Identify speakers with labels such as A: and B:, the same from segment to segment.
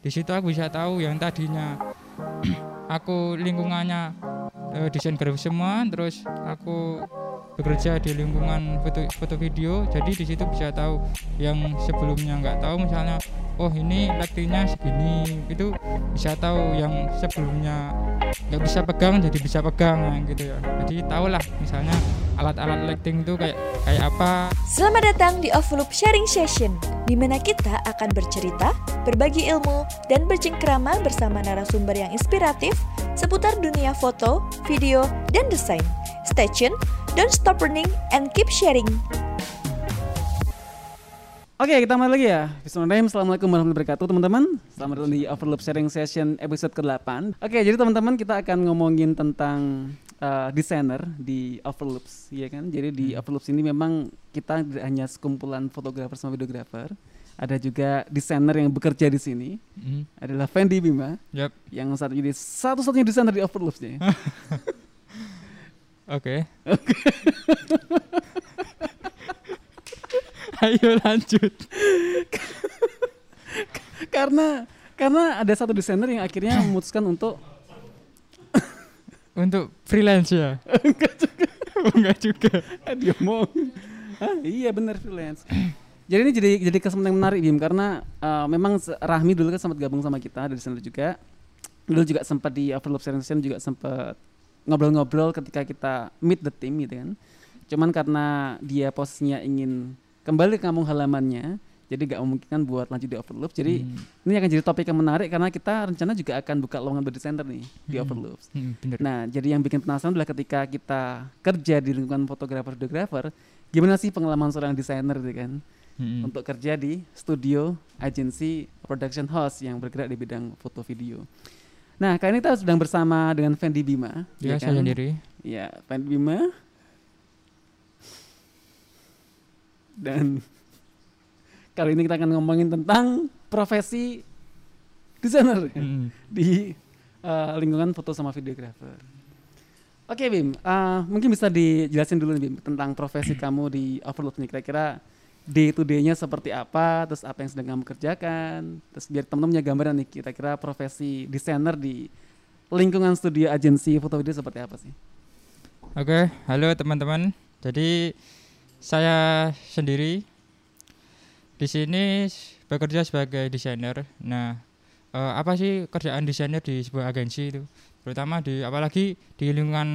A: di situ aku bisa tahu yang tadinya aku lingkungannya eh, desain grafis semua terus aku bekerja di lingkungan foto foto video. Jadi di situ bisa tahu yang sebelumnya nggak tahu misalnya oh ini lightingnya segini. Itu bisa tahu yang sebelumnya nggak bisa pegang jadi bisa pegang gitu ya. Jadi tahulah misalnya alat-alat lighting itu kayak kayak apa
B: Selamat datang di Overloop Sharing Session, di mana kita akan bercerita, berbagi ilmu, dan bercengkrama bersama narasumber yang inspiratif seputar dunia foto, video, dan desain. Stay tune, don't stop learning, and keep sharing.
C: Oke, kita kembali lagi ya. Bismillahirrahmanirrahim. Assalamualaikum warahmatullahi wabarakatuh, teman-teman. Selamat datang di Overloop Sharing Session episode ke-8. Oke, jadi teman-teman kita akan ngomongin tentang uh, desainer di Overloops, ya kan? Jadi di Overloops ini memang kita tidak hanya sekumpulan fotografer sama videografer. Ada juga desainer yang bekerja di sini.
A: Hmm,
C: Adalah Fendi Bima
A: yap
C: yang saat ini satu-satunya desainer di Overloops nih.
A: oke ayo lanjut
C: karena karena ada satu desainer yang akhirnya memutuskan untuk
A: untuk freelance ya? Oh, enggak juga.
C: Dia mau Hah, iya benar freelance. Jadi ini jadi jadi kesempatan yang menarik Bim karena uh, memang Rahmi dulu kan sempat gabung sama kita dari sana juga. Dulu juga sempat di Overloop Session juga sempat ngobrol-ngobrol ketika kita meet the team gitu kan. Cuman karena dia posisinya ingin kembali ke kampung halamannya jadi gak memungkinkan buat lanjut di Overloop jadi
A: Hmm,
C: ini akan jadi topik yang menarik karena kita rencana juga akan buka lowongan berdesainer nih di
A: Hmm.
C: Overloop
A: hmm, bener
C: Nah, jadi yang bikin penasaran adalah ketika kita kerja di lingkungan fotografer-videografer, gimana sih pengalaman seorang desainer gitu kan
A: Hmm,
C: untuk kerja di studio, agensi, production house yang bergerak di bidang foto video. Nah, kali ini kita sedang bersama dengan Fendi Bima.
A: ya
C: ya
A: saya
C: kan?
A: sendiri
C: Ya, Fendi Bima. Dan kali ini kita akan ngomongin tentang profesi desainer
A: Hmm,
C: di uh, lingkungan foto sama videografer. Oke Bim, uh, mungkin bisa dijelasin dulu nih Bim tentang profesi kamu di Overlook nih kira-kira day to day-nya seperti apa, terus apa yang sedang kamu kerjakan, terus biar teman-teman punya gambaran nih kira-kira profesi desainer di lingkungan studio agensi foto video seperti apa sih?
A: Oke, halo teman-teman. Jadi saya sendiri di sini bekerja sebagai desainer. Nah, eh, apa sih kerjaan desainer di sebuah agensi itu? Terutama di apalagi di lingkungan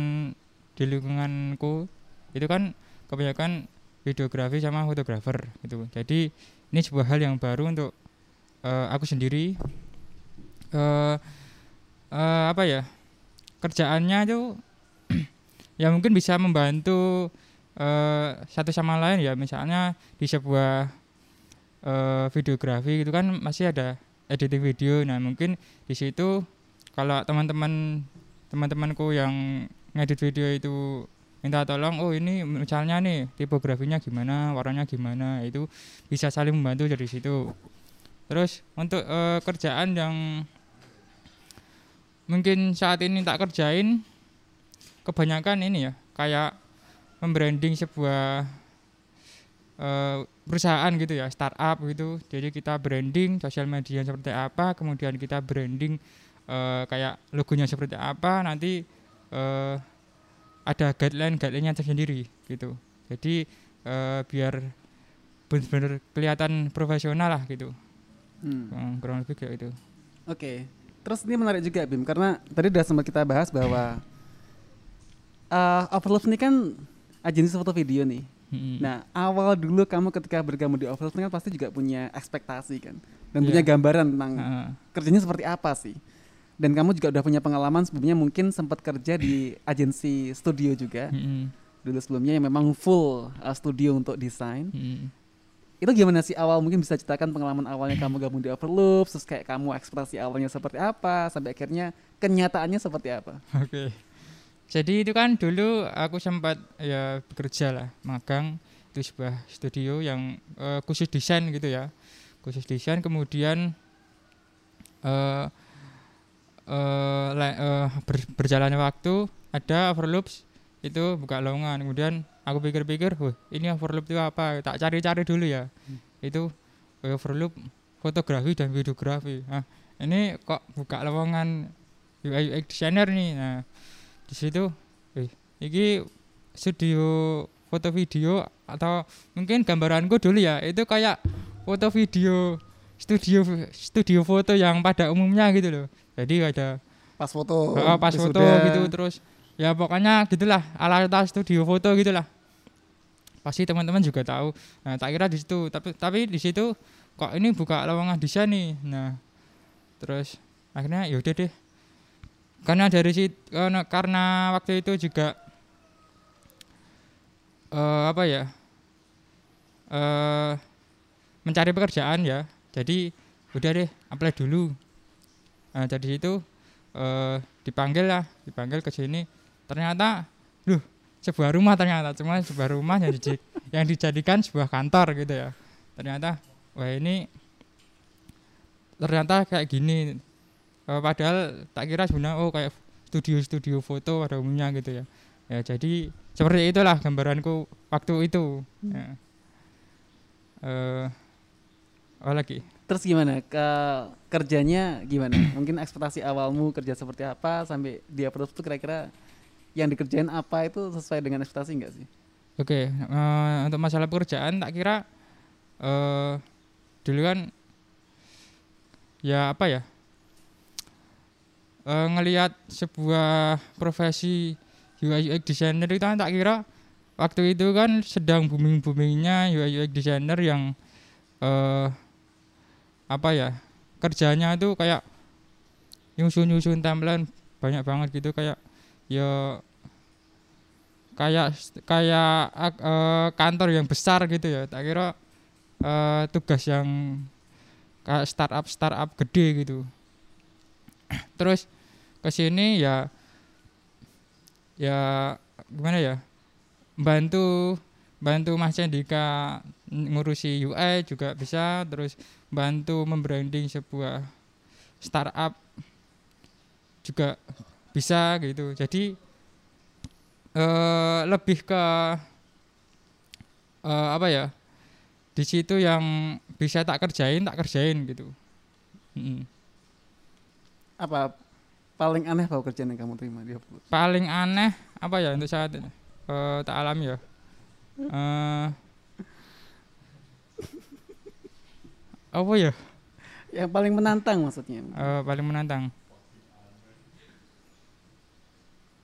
A: di lingkunganku itu kan kebanyakan videografi sama fotografer gitu. Jadi ini sebuah hal yang baru untuk eh, aku sendiri. eh eh, apa ya? Kerjaannya itu ya mungkin bisa membantu eh, satu sama lain ya misalnya di sebuah eh, videografi itu kan masih ada editing video. Nah mungkin di situ kalau teman-teman teman-temanku yang ngedit video itu minta tolong oh ini misalnya nih tipografinya gimana warnanya gimana itu bisa saling membantu dari situ. Terus untuk eh, kerjaan yang mungkin saat ini tak kerjain kebanyakan ini ya kayak membranding sebuah eh, perusahaan gitu ya startup gitu. Jadi kita branding sosial media seperti apa kemudian kita branding eh, kayak logonya seperti apa nanti eh, ada guideline guideline tersendiri gitu. Jadi eh, biar benar-benar kelihatan profesional lah gitu.
C: Hmm.
A: Eh, kurang lebih kayak itu
C: Oke, terus ini menarik juga Bim karena tadi udah sempat kita bahas bahwa uh, Overlook ini kan agensi foto video nih.
A: Mm-mm.
C: Nah, awal dulu kamu ketika bergabung di Overlook kan pasti juga punya ekspektasi kan dan
A: Iya.
C: punya gambaran tentang
A: Heeh.
C: kerjanya seperti apa sih. Dan kamu juga udah punya pengalaman sebelumnya mungkin sempat kerja di agensi studio juga
A: Mm-mm.
C: dulu sebelumnya yang memang full uh, studio untuk desain.
A: Mm-mm.
C: Itu gimana sih awal mungkin bisa ceritakan pengalaman awalnya kamu gabung di Overloop, terus kayak kamu ekspektasi awalnya seperti apa sampai akhirnya kenyataannya seperti apa?
A: Oke. Jadi itu kan dulu aku sempat ya bekerja lah, magang di sebuah studio yang eh, khusus desain gitu ya. Khusus desain kemudian eh eh, la- eh, ber- berjalannya waktu ada overloops itu buka lowongan. Kemudian aku pikir-pikir, wah ini overloop itu apa? Tak cari-cari dulu ya. Itu eh, overloop fotografi dan videografi. Nah, ini kok buka lowongan UI UX designer nih nah di situ. Eh ini studio foto video atau mungkin gambaranku dulu ya itu kayak foto video studio studio foto yang pada umumnya gitu loh. Jadi ada
C: Pas foto.
A: uh, pas foto gitu terus ya pokoknya gitulah ala ala studio foto gitulah. Pasti teman-teman juga tahu. Nah tak kira di situ tapi tapi di situ kok ini buka lowongan desain nih. Nah terus akhirnya yaudah deh karena dari situ karena, waktu itu juga eh apa ya eh mencari pekerjaan ya. Jadi udah deh apply dulu. Nah dari situ eh dipanggil lah dipanggil ke sini. Ternyata loh sebuah rumah ternyata. Cuma sebuah rumah yang, dij- yang dijadikan sebuah kantor gitu ya. Ternyata wah ini ternyata kayak gini Eh, padahal tak kira sebenarnya oh kayak studio-studio foto pada umumnya gitu ya ya jadi seperti itulah gambaranku waktu itu ya. Eh, apa lagi
C: Terus gimana? Ke kerjanya gimana? Mungkin ekspektasi awalmu kerja seperti apa sampai dia approve tuh kira-kira yang dikerjain apa itu sesuai dengan ekspektasi enggak sih?
A: Oke, eh, untuk masalah pekerjaan tak kira eh dulu kan ya apa ya? Eh ngelihat sebuah profesi UI UX designer itu kan tak kira waktu itu kan sedang booming boomingnya UI UX designer yang eh apa ya kerjanya itu kayak nyusun nyusun timeline banyak banget gitu kayak ya kayak kayak ak- eh, kantor yang besar gitu ya. Tak kira eh, tugas yang kayak startup startup gede gitu terus ke sini ya ya gimana ya bantu bantu Mas Cendika ngurusi UI juga bisa terus bantu membranding sebuah startup juga bisa gitu jadi eh lebih ke eh apa ya di situ yang bisa tak kerjain tak kerjain gitu Mm.
C: Apa paling aneh apa kerjaan yang kamu terima di Upload?
A: paling aneh apa ya untuk saat ini? Eh, tak alami ya? Eh, apa ya?
C: Yang paling menantang maksudnya.
A: Eh, paling menantang.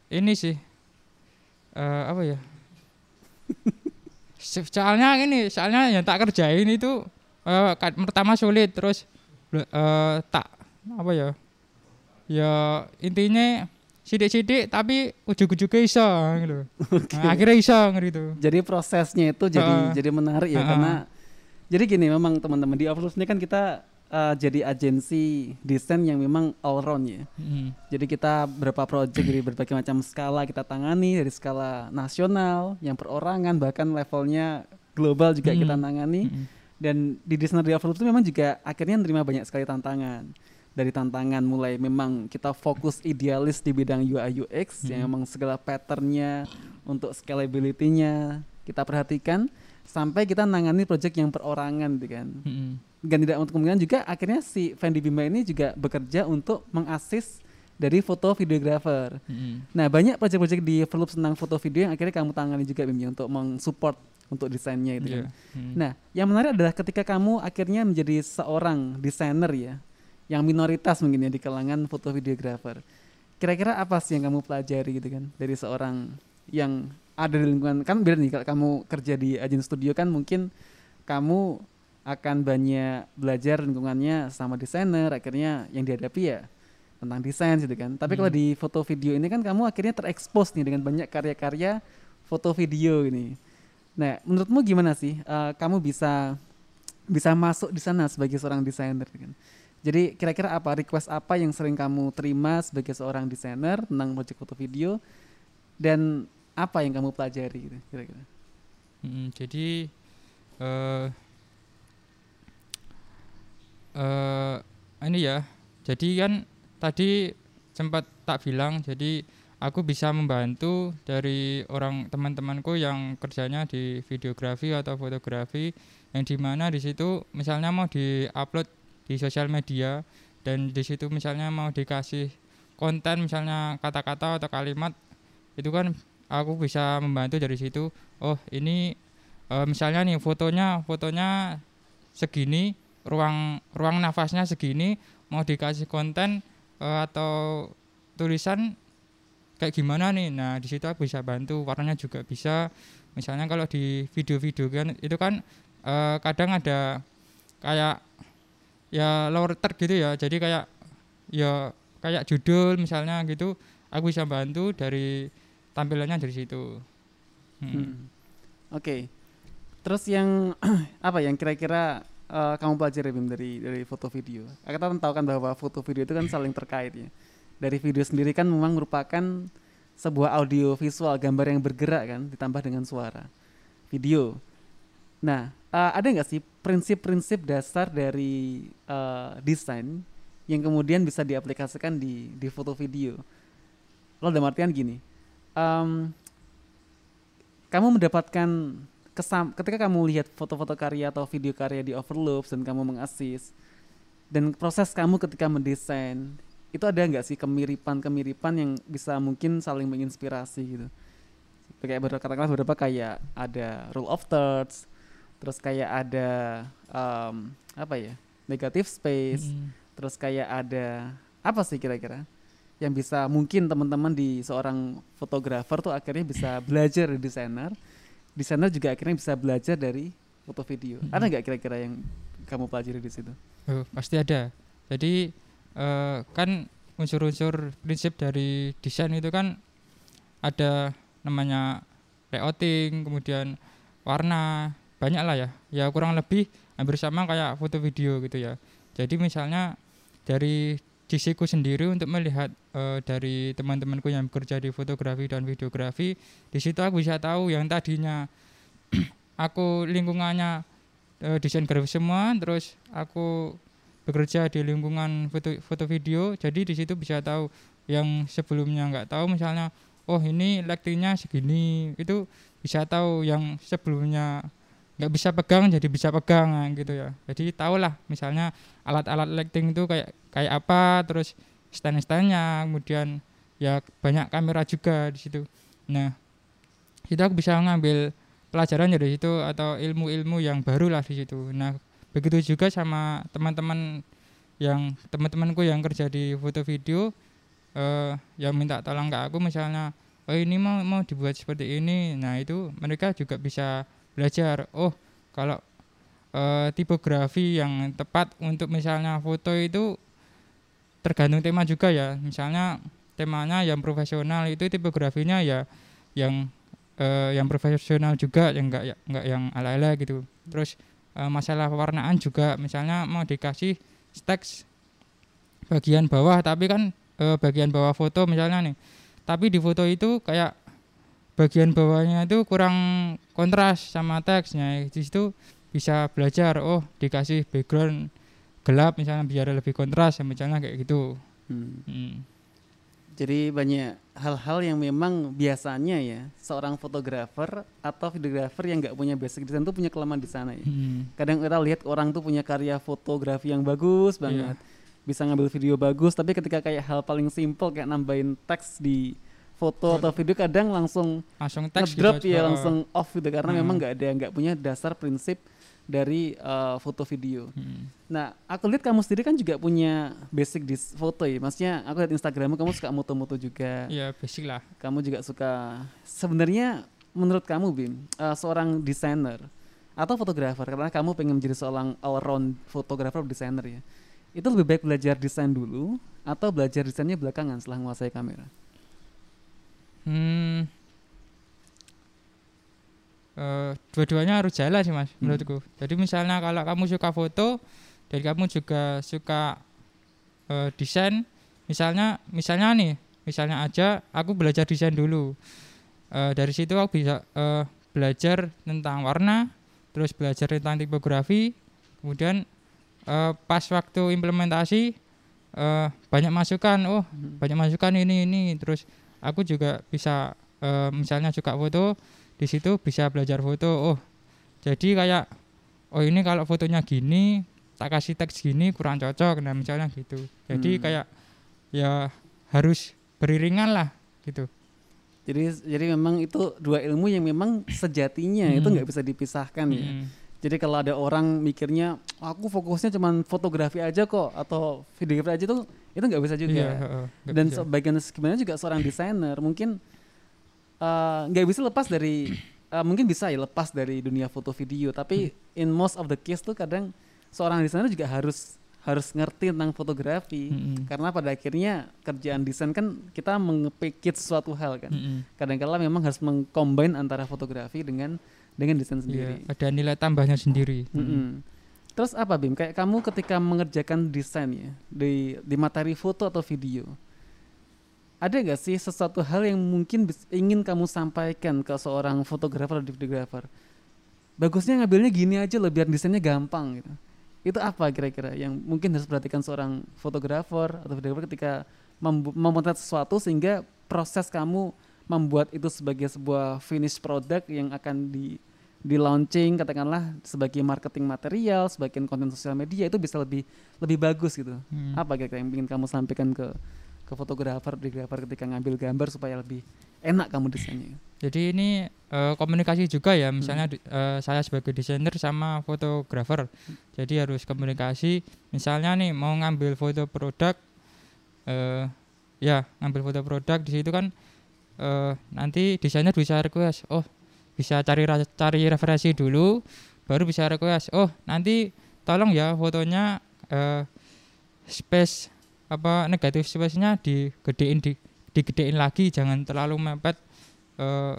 A: Ini sih. Eh apa ya? Soalnya ini soalnya yang tak kerjain itu eh, ka- pertama sulit terus eh, tak apa ya ya intinya sidik-sidik tapi ujung-ujungnya iso gitu Nah, akhirnya iso gitu
C: Jadi prosesnya itu jadi
A: Heeh.
C: jadi menarik ya
A: Heeh.
C: karena jadi gini memang teman-teman di Upload ini kan kita eh, jadi agensi desain yang memang all round ya.
A: Mm.
C: Jadi kita berapa project dari berbagai macam skala kita tangani dari skala nasional, yang perorangan bahkan levelnya global juga kita
A: Hmm.
C: tangani.
A: Mm-mm.
C: Dan di desainer develop itu memang juga akhirnya nerima banyak sekali tantangan. Dari tantangan mulai memang kita fokus idealis di bidang UI UX yang
A: Hmm.
C: memang segala patternnya untuk scalability-nya kita perhatikan sampai kita nangani project yang perorangan gitu kan
A: Mm-mm.
C: dan tidak untuk kemungkinan juga akhirnya si Fendi Bima ini juga bekerja untuk mengasis dari foto videographer.
A: Mm-mm.
C: Nah banyak proyek-proyek di Verloop tentang foto video yang akhirnya kamu tangani juga Bim ya, untuk mensupport untuk desainnya itu.
A: Iya.
C: kan.
A: Mm.
C: Nah yang menarik adalah ketika kamu akhirnya menjadi seorang desainer ya, yang minoritas mungkin ya di kalangan foto videographer. Kira-kira apa sih yang kamu pelajari gitu kan dari seorang yang ada di lingkungan kan beda nih kalau kamu kerja di agen studio kan mungkin kamu akan banyak belajar lingkungannya sama desainer akhirnya yang dihadapi ya tentang desain gitu kan tapi kalau
A: Hmm.
C: di foto video ini kan kamu akhirnya terekspos nih dengan banyak karya-karya foto video ini nah menurutmu gimana sih eh, kamu bisa bisa masuk di sana sebagai seorang desainer kan jadi kira-kira apa request apa yang sering kamu terima sebagai seorang desainer tentang proyek foto video dan apa yang kamu pelajari gitu kira-kira
A: Mm, jadi eh eh ini ya. Jadi kan tadi sempat tak bilang jadi aku bisa membantu dari orang teman-temanku yang kerjanya di videografi atau fotografi yang di mana di situ misalnya mau diupload di sosial media dan di situ misalnya mau dikasih konten misalnya kata-kata atau kalimat itu kan aku bisa membantu dari situ. Oh ini eh, misalnya nih fotonya fotonya segini ruang ruang nafasnya segini mau dikasih konten eh, atau tulisan kayak gimana nih? Nah di situ aku bisa bantu warnanya juga bisa. Misalnya kalau di video-video kan itu kan eh, kadang ada kayak ya lower third gitu ya jadi kayak ya kayak judul misalnya gitu aku bisa bantu dari tampilannya dari situ Hmm.
C: Hmm. Oke. Terus yang apa yang kira-kira eh, kamu pelajari Bim dari dari foto video? Kita kan tahu kan bahwa foto video itu kan saling terkait ya. Dari video sendiri kan memang merupakan sebuah audio visual gambar yang bergerak kan ditambah dengan suara video. Nah, eh, ada nggak sih prinsip-prinsip dasar dari eh, desain yang kemudian bisa diaplikasikan di di foto video? Lo dalam artian gini, em, kamu mendapatkan kesam ketika kamu lihat foto-foto karya atau video karya di Overloops dan kamu mengasis dan proses kamu ketika mendesain itu ada nggak sih kemiripan-kemiripan yang bisa mungkin saling menginspirasi gitu kayak katakanlah beberapa kayak ada rule of thirds terus kayak ada em, apa ya negative space.
A: Hmm.
C: terus kayak ada apa sih kira-kira yang bisa mungkin teman-teman di seorang fotografer tuh akhirnya bisa belajar dari desainer. Desainer juga akhirnya bisa belajar dari foto video. Ada nggak kira-kira yang kamu pelajari di situ?
A: Oh, pasti ada. Jadi eh, kan unsur-unsur prinsip dari desain itu kan ada namanya layouting, kemudian warna, banyak lah ya. Ya kurang lebih hampir sama kayak foto video gitu ya. Jadi misalnya dari sisiku sendiri untuk melihat eh, dari teman-temanku yang bekerja di fotografi dan videografi, di situ aku bisa tahu yang tadinya aku lingkungannya eh, desain grafis semua terus aku bekerja di lingkungan foto foto video jadi di situ bisa tahu yang sebelumnya nggak tahu misalnya oh ini lightingnya segini itu bisa tahu yang sebelumnya nggak bisa pegang jadi bisa pegang nah, gitu ya jadi tahulah misalnya alat-alat lighting itu kayak kayak apa terus stand standnya kemudian ya banyak kamera juga di situ nah aku bisa ngambil pelajaran dari situ atau ilmu-ilmu yang baru lah di situ. Nah, begitu juga sama teman-teman yang teman-temanku yang kerja di foto video eh yang minta tolong ke aku misalnya, "Oh, ini mau mau dibuat seperti ini." Nah, itu mereka juga bisa belajar, "Oh, kalau eh, tipografi yang tepat untuk misalnya foto itu tergantung tema juga ya. Misalnya temanya yang profesional itu tipografinya ya yang eh, yang profesional juga yang enggak ya enggak yang ala-ala gitu. Terus eh, masalah warnaan juga misalnya mau dikasih teks bagian bawah tapi kan eh, bagian bawah foto misalnya nih. Tapi di foto itu kayak bagian bawahnya itu kurang kontras sama teksnya. Di situ bisa belajar oh dikasih background gelap misalnya biar lebih kontras misalnya kayak gitu.
C: Hmm.
A: Hmm.
C: Jadi banyak hal-hal yang memang biasanya ya seorang fotografer atau videografer yang nggak punya basic design tuh punya kelemahan di sana ya.
A: Hmm.
C: Kadang kita lihat orang tuh punya karya fotografi yang bagus banget,
A: Iya.
C: bisa ngambil video bagus, tapi ketika kayak hal paling simple kayak nambahin teks di foto atau video kadang langsung
A: Langsung teks
C: ngedrop
A: gitu,
C: ya langsung off gitu karena
A: Hmm.
C: memang nggak ada nggak punya dasar prinsip dari uh, foto video.
A: Hmm.
C: Nah, aku lihat kamu sendiri kan juga punya basic di foto ya. Maksudnya aku lihat Instagrammu kamu suka moto-moto juga.
A: Ya basic lah.
C: Kamu juga suka sebenarnya menurut kamu Bim, uh, seorang desainer atau fotografer karena kamu pengen menjadi seorang all round fotografer atau desainer ya. Itu lebih baik belajar desain dulu atau belajar desainnya belakangan setelah menguasai kamera.
A: Hmm. Eh, dua-duanya harus jalan sih mas
C: Hmm.
A: menurutku. Jadi misalnya kalau kamu suka foto dan kamu juga suka eh, desain, misalnya misalnya nih, misalnya aja aku belajar desain dulu. Eh, dari situ aku bisa eh, belajar tentang warna, terus belajar tentang tipografi, kemudian eh, pas waktu implementasi eh, banyak masukan, oh
C: Hmm.
A: banyak masukan ini ini terus aku juga bisa eh, misalnya suka foto di situ bisa belajar foto oh jadi kayak oh ini kalau fotonya gini tak kasih teks gini kurang cocok nah misalnya gitu jadi
C: Hmm.
A: kayak ya harus beriringan lah gitu
C: Jadi jadi memang itu dua ilmu yang memang sejatinya itu
A: Hmm.
C: nggak bisa dipisahkan ya. Jadi kalau ada orang mikirnya aku fokusnya cuman fotografi aja kok atau videografi aja tuh itu nggak bisa juga.
A: Iya, heeh, nggak
C: Dan
A: bisa.
C: sebagian sebenarnya juga seorang desainer mungkin eh, nggak bisa lepas dari eh, mungkin bisa ya lepas dari dunia foto video tapi
A: Hmm.
C: in most of the case tuh kadang seorang desainer juga harus harus ngerti tentang fotografi
A: Mm-mm.
C: karena pada akhirnya kerjaan desain kan kita mengepikit suatu hal kan
A: Mm-mm.
C: kadang-kala memang harus mengcombine antara fotografi dengan dengan desain sendiri
A: ada nilai tambahnya sendiri
C: Mm-mm. Terus apa Bim? Kayak kamu ketika mengerjakan desain ya di di materi foto atau video, ada nggak sih sesuatu hal yang mungkin ingin kamu sampaikan ke seorang fotografer atau videografer? Bagusnya ngambilnya gini aja loh biar desainnya gampang gitu. Itu apa kira-kira yang mungkin harus perhatikan seorang fotografer atau videografer ketika memotret sesuatu sehingga proses kamu membuat itu sebagai sebuah finish product yang akan di di launching katakanlah sebagai marketing material, sebagai konten sosial media itu bisa lebih lebih bagus gitu.
A: Hmm.
C: Apa kira-kira yang ingin kamu sampaikan ke ke fotografer, videografer ketika ngambil gambar supaya lebih enak kamu desainnya?
A: Jadi ini eh, komunikasi juga ya,
C: Hmm.
A: misalnya di- eh, saya sebagai desainer sama fotografer. Jadi harus komunikasi. Misalnya nih mau ngambil foto produk, eh, ya ngambil foto produk di situ kan eh, nanti desainer bisa request, oh bisa cari cari referensi dulu, baru bisa request, oh nanti tolong ya fotonya eh, space apa negatif space-nya digedein di digedein lagi, jangan terlalu mepet eh,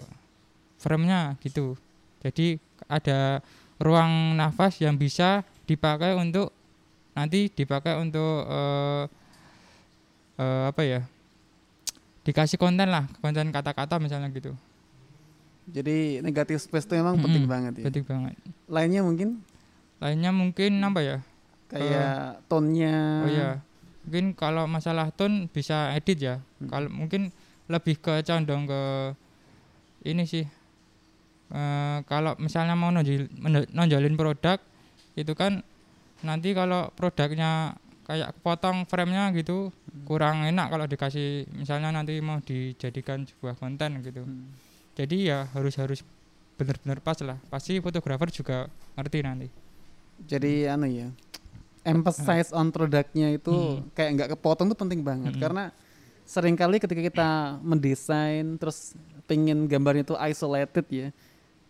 A: frame-nya gitu. Jadi ada ruang nafas yang bisa dipakai untuk nanti dipakai untuk eh, eh, apa ya? Dikasih konten lah, konten kata-kata misalnya gitu.
C: Jadi negatif space itu memang penting
A: Mm-mm,
C: banget ya.
A: Penting banget.
C: Lainnya mungkin
A: Lainnya mungkin apa ya?
C: kayak tone-nya.
A: Oh iya. Mungkin kalau masalah tone bisa edit ya.
C: Hmm.
A: Kalau mungkin lebih ke condong ke ini sih. Eh, kalau misalnya mau nonjol, nonjolin produk itu kan nanti kalau produknya kayak kepotong frame-nya gitu kurang enak kalau dikasih misalnya nanti mau dijadikan sebuah konten gitu.
C: Hmm.
A: Jadi ya harus harus benar-benar pas lah. Pasti fotografer juga ngerti nanti.
C: Jadi anu ya, emphasize on produknya itu
A: Hmm.
C: kayak nggak kepotong tuh penting banget
A: Mm-mm.
C: karena sering kali ketika kita mendesain terus pengen gambarnya itu isolated ya,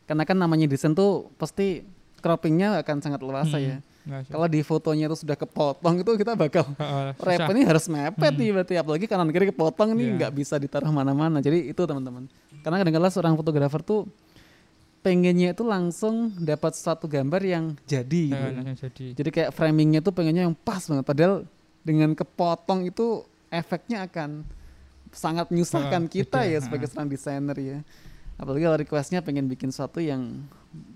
C: karena kan namanya desain tuh pasti croppingnya akan sangat luasa
A: Hmm.
C: ya. Kalau di fotonya itu sudah kepotong itu kita bakal
A: susah.
C: rep ini harus mepet
A: Hmm.
C: nih berarti apalagi kanan kiri kepotong nih
A: Iya.
C: nggak bisa ditaruh mana-mana. Jadi itu teman-teman. Karena kadang-kadang seorang fotografer tuh pengennya itu langsung dapat suatu gambar yang jadi gitu.
A: Nah, jadi.
C: Jadi kayak framingnya tuh pengennya yang pas banget. Padahal dengan kepotong itu efeknya akan sangat menyusahkan
A: Ah,
C: kita
A: beda.
C: ya sebagai seorang desainer ya. Apalagi kalau requestnya pengen bikin sesuatu yang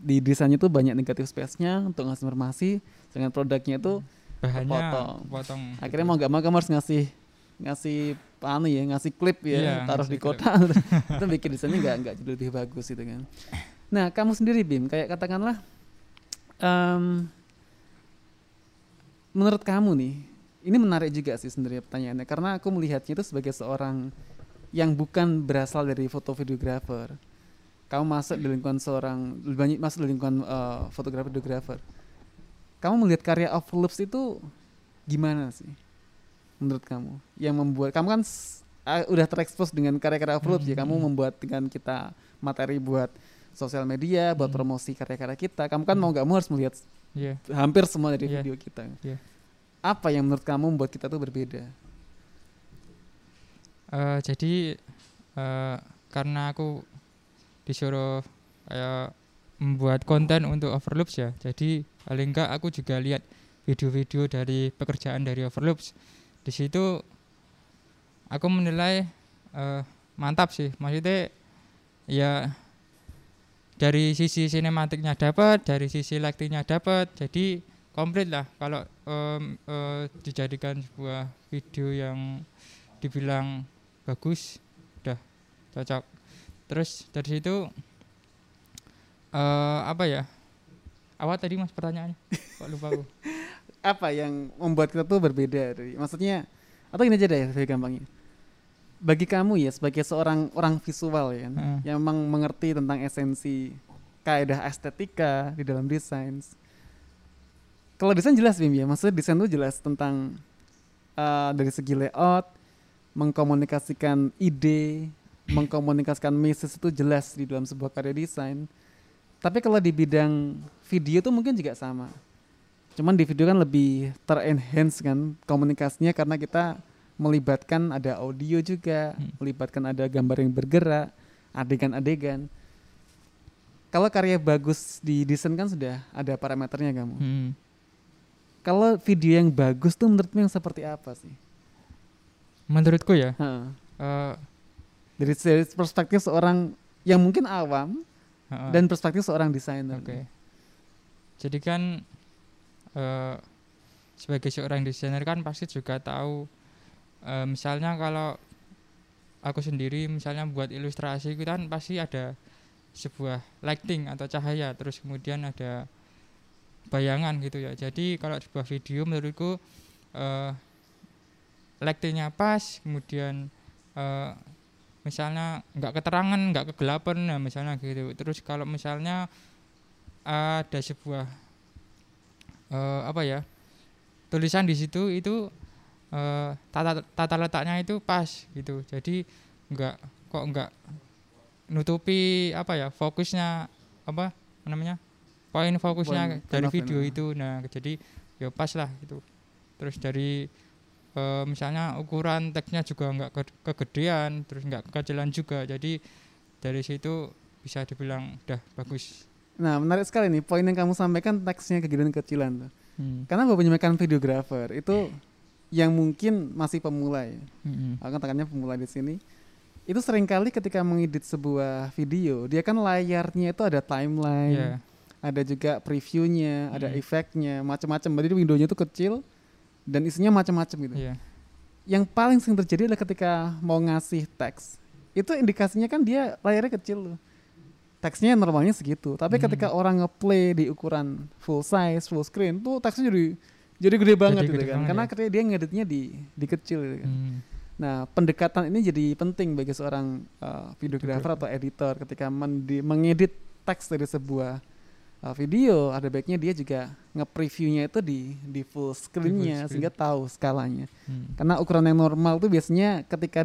C: di desainnya tuh banyak negatif space-nya untuk ngasih informasi, dengan produknya itu
A: bahannya
C: kepotong.
A: potong.
C: akhirnya mau nggak mau kamu harus ngasih ngasih anu ya ngasih klip ya
A: Iya,
C: taruh di kotak itu bikin desainnya nggak nggak jadi lebih bagus itu kan. Nah kamu sendiri bim kayak katakanlah em, menurut kamu nih ini menarik juga sih sebenarnya pertanyaannya karena aku melihatnya itu sebagai seorang yang bukan berasal dari foto videografer kamu masuk di lingkungan seorang lebih banyak masuk di lingkungan eh, fotografer videografer kamu melihat karya Overloops itu gimana sih menurut kamu yang membuat kamu kan ah, udah terekspos dengan karya-karya Overloops ya
A: Hmm,
C: kamu
A: hmm.
C: membuat dengan kita materi buat sosial media buat
A: Hmm.
C: promosi karya-karya kita kamu kan mau nggak mau harus melihat
A: Iya.
C: hampir semua dari
A: Iya.
C: video kita
A: Iya.
C: apa yang menurut kamu membuat kita tuh berbeda
A: Eh, jadi eh, karena aku disuruh kayak membuat konten untuk Overloops ya. Jadi paling enggak aku juga lihat video-video dari pekerjaan dari Overloops. Di situ aku menilai eh, mantap sih. Maksudnya ya dari sisi sinematiknya dapat, dari sisi lightingnya dapat. Jadi komplit lah kalau em, eh, dijadikan sebuah video yang dibilang bagus udah cocok terus dari situ eh apa ya awal tadi mas pertanyaannya kok lupa aku
C: apa yang membuat kita tuh berbeda dari maksudnya atau ini aja deh lebih gampangnya. Bagi kamu ya sebagai seorang orang visual ya
A: Heeh.
C: yang memang mengerti tentang esensi kaidah estetika di dalam desain. Kalau desain jelas Bim ya. Maksudnya desain itu jelas tentang uh, dari segi layout mengkomunikasikan ide mengkomunikasikan message itu jelas di dalam sebuah karya desain. Tapi kalau di bidang video tuh mungkin juga sama cuman di video kan lebih terenhance kan komunikasinya karena kita melibatkan ada audio juga
A: Hmm.
C: melibatkan ada gambar yang bergerak adegan-adegan kalau karya bagus di desain kan sudah ada parameternya kamu
A: Hmm.
C: kalau video yang bagus tuh menurutmu yang seperti apa sih
A: Menurutku ya, eh,
C: dari, dari perspektif seorang yang mungkin awam
A: heeh.
C: dan perspektif seorang desainer
A: Oke. Jadi kan eh, sebagai seorang desainer kan pasti juga tahu eh, misalnya kalau aku sendiri misalnya buat ilustrasi itu kan pasti ada sebuah lighting atau cahaya terus kemudian ada bayangan gitu ya. Jadi kalau sebuah video menurutku eh, lightingnya pas kemudian eh, misalnya nggak keterangan nggak kegelapan nah misalnya gitu terus kalau misalnya ada sebuah eh, apa ya tulisan di situ itu eh, tata tata letaknya itu pas gitu. Jadi nggak kok nggak nutupi apa ya fokusnya apa namanya poin fokusnya
C: Poin
A: dari video
C: ini?
A: itu. Nah jadi ya pas lah gitu. Terus dari eh, misalnya ukuran teksnya juga nggak ke- kegedean terus nggak kekecilan juga. Jadi dari situ bisa dibilang udah bagus
C: Nah, menarik sekali nih poin yang kamu sampaikan teksnya kegedean kecilan tuh.
A: Hmm.
C: Karena kebanyakan videografer itu yang mungkin masih pemula ya.
A: Mm-mm.
C: Aku katakannya pemula di sini. Itu sering kali ketika mengedit sebuah video, dia kan layarnya itu ada timeline,
A: Iya.
C: ada juga previewnya, ada
A: Hmm.
C: efeknya, macam-macam. Jadi windownya itu kecil dan isinya macam-macam gitu.
A: Iya.
C: Yang paling sering terjadi adalah ketika mau ngasih teks. Itu indikasinya kan dia layarnya kecil loh. Teksnya normalnya segitu, tapi
A: Hmm.
C: ketika orang ngeplay di ukuran full size, full screen, tuh teksnya jadi jadi gede banget
A: Jadi
C: gitu
A: gede
C: kan.
A: banget
C: Karena
A: ya.
C: ketika dia ngeditnya di di kecil gitu kan.
A: Hmm.
C: Nah, pendekatan ini jadi penting bagi seorang uh, videografer atau editor ketika mendi- mengedit teks dari sebuah uh, video, ada baiknya dia juga nge-previewnya itu di di full screen-nya
A: screen.
C: sehingga tahu skalanya.
A: Hmm.
C: Karena ukuran yang normal tuh biasanya ketika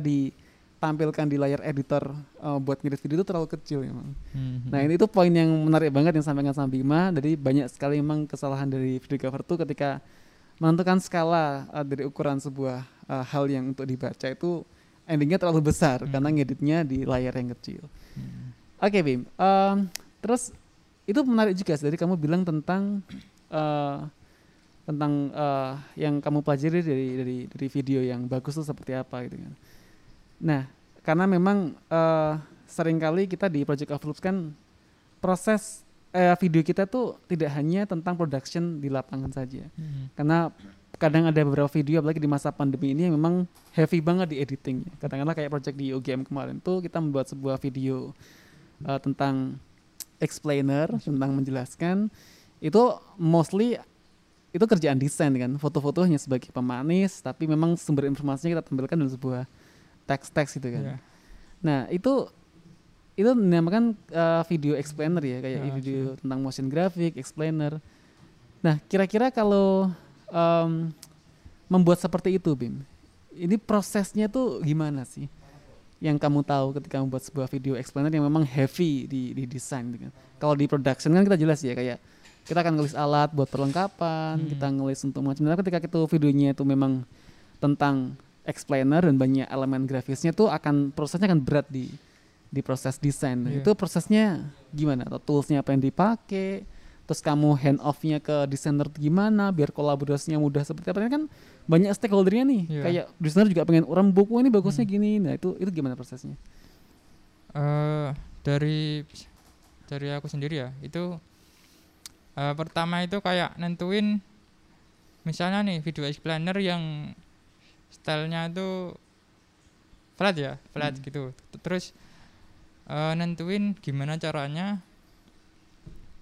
C: ditampilkan di layar editor uh, buat ngedit video itu terlalu kecil memang.
A: Hmm.
C: Nah ini itu poin yang menarik banget yang sampaikan sama Bima. Jadi banyak sekali memang kesalahan dari videographer tuh ketika menentukan skala uh, dari ukuran sebuah uh, hal yang untuk dibaca itu endingnya terlalu besar
A: Hmm.
C: karena ngeditnya di layar yang kecil.
A: Hmm.
C: Oke Bim, Em, terus itu menarik juga sih. Jadi kamu bilang tentang eh, tentang eh, yang kamu pelajari dari dari dari video yang bagus itu seperti apa gitu kan. Nah, karena memang eh, sering kali kita di Project Overloops kan proses eh, video kita tuh tidak hanya tentang production di lapangan saja.
A: Hmm.
C: Karena kadang ada beberapa video apalagi di masa pandemi ini yang memang heavy banget di editingnya. Katakanlah kayak project di UGM kemarin tuh kita membuat sebuah video uh, tentang explainer tentang menjelaskan itu mostly itu kerjaan desain kan foto-foto hanya sebagai pemanis tapi memang sumber informasinya kita tampilkan dalam sebuah teks-teks gitu kan
A: Iya.
C: nah itu itu dinamakan uh, video explainer ya kayak
A: Ya,
C: video tentang motion graphic explainer nah kira-kira kalau em, membuat seperti itu Bim ini prosesnya tuh gimana sih yang kamu tahu ketika membuat sebuah video explainer yang memang heavy di di desain gitu kan. Kalau di production kan kita jelas ya kayak kita akan ngelis alat buat perlengkapan,
A: Hmm.
C: kita ngelis untuk macam tapi ketika itu videonya itu memang tentang explainer dan banyak elemen grafisnya tuh akan prosesnya akan berat di di proses desain.
A: Iya.
C: Itu prosesnya gimana? Atau toolsnya apa yang dipakai? Terus kamu hand off-nya ke desainer gimana biar kolaborasinya mudah seperti apa? Ini kan banyak stakeholdernya nih.
A: Iya.
C: Kayak desainer juga pengen orang buku ini bagusnya
A: Hmm.
C: gini. Nah, itu itu gimana prosesnya?
A: Eh, dari dari aku sendiri ya itu eh, pertama itu kayak nentuin misalnya nih video explainer yang stylenya itu flat ya flat
C: Hmm.
A: gitu terus eh, nentuin gimana caranya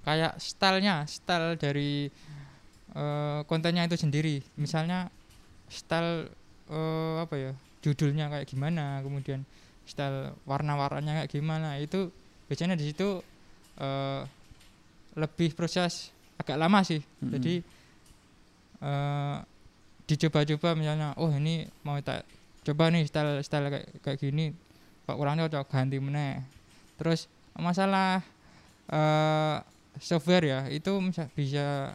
A: kayak stylenya style dari eh, kontennya itu sendiri misalnya style eh, apa ya judulnya kayak gimana kemudian style warna-warnanya kayak gimana itu biasanya di situ eh, lebih proses agak lama sih
C: Mm-mm.
A: jadi eh, dicoba-coba misalnya oh ini mau tak coba nih style style kayak kayak gini kok kurang cocok ganti meneh. Terus masalah eh software ya itu bisa,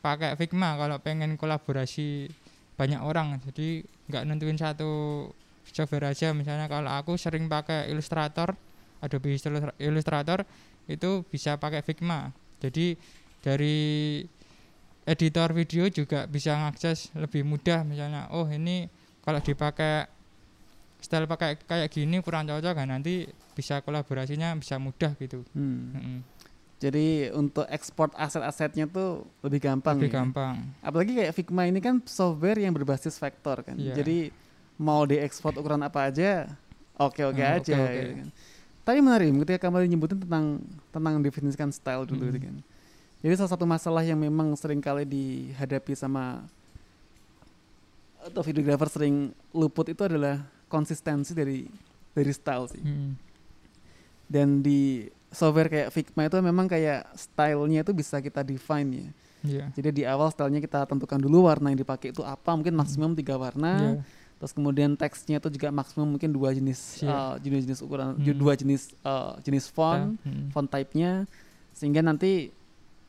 A: pakai Figma kalau pengen kolaborasi banyak orang. Jadi nggak nentuin satu software aja. Misalnya kalau aku sering pakai Illustrator Adobe Illustra- Illustrator itu bisa pakai Figma. Jadi dari editor video juga bisa mengakses lebih mudah misalnya oh ini kalau dipakai style pakai kayak gini kurang cocok kan nanti bisa kolaborasinya bisa mudah gitu
C: Hmm.
A: Mm-mm.
C: Jadi untuk ekspor aset-asetnya tuh lebih gampang.
A: lebih
C: ya.
A: gampang
C: Apalagi kayak Figma ini kan software yang berbasis vektor kan.
A: Iya.
C: Jadi mau diekspor ukuran apa aja, oke-oke
A: Hmm,
C: aja.
A: oke-oke.
C: gitu kan. Tapi menarik ketika kamu nyebutin tentang tentang definisikan style dulu
A: Mm.
C: gitu kan. Jadi salah satu masalah yang memang sering kali dihadapi sama atau videografer sering luput itu adalah konsistensi dari dari style sih.
A: Mm.
C: Dan di software kayak Figma itu memang kayak stylenya itu bisa kita define ya.
A: Iya.
C: Jadi di awal stylenya kita tentukan dulu warna yang dipakai itu apa, mungkin maksimum tiga warna.
A: Iya.
C: Terus kemudian teksnya itu juga maksimum mungkin dua jenis
A: Iya.
C: uh, ukuran,
A: Hmm.
C: dua jenis uh, jenis font,
A: Mm.
C: font type-nya, sehingga nanti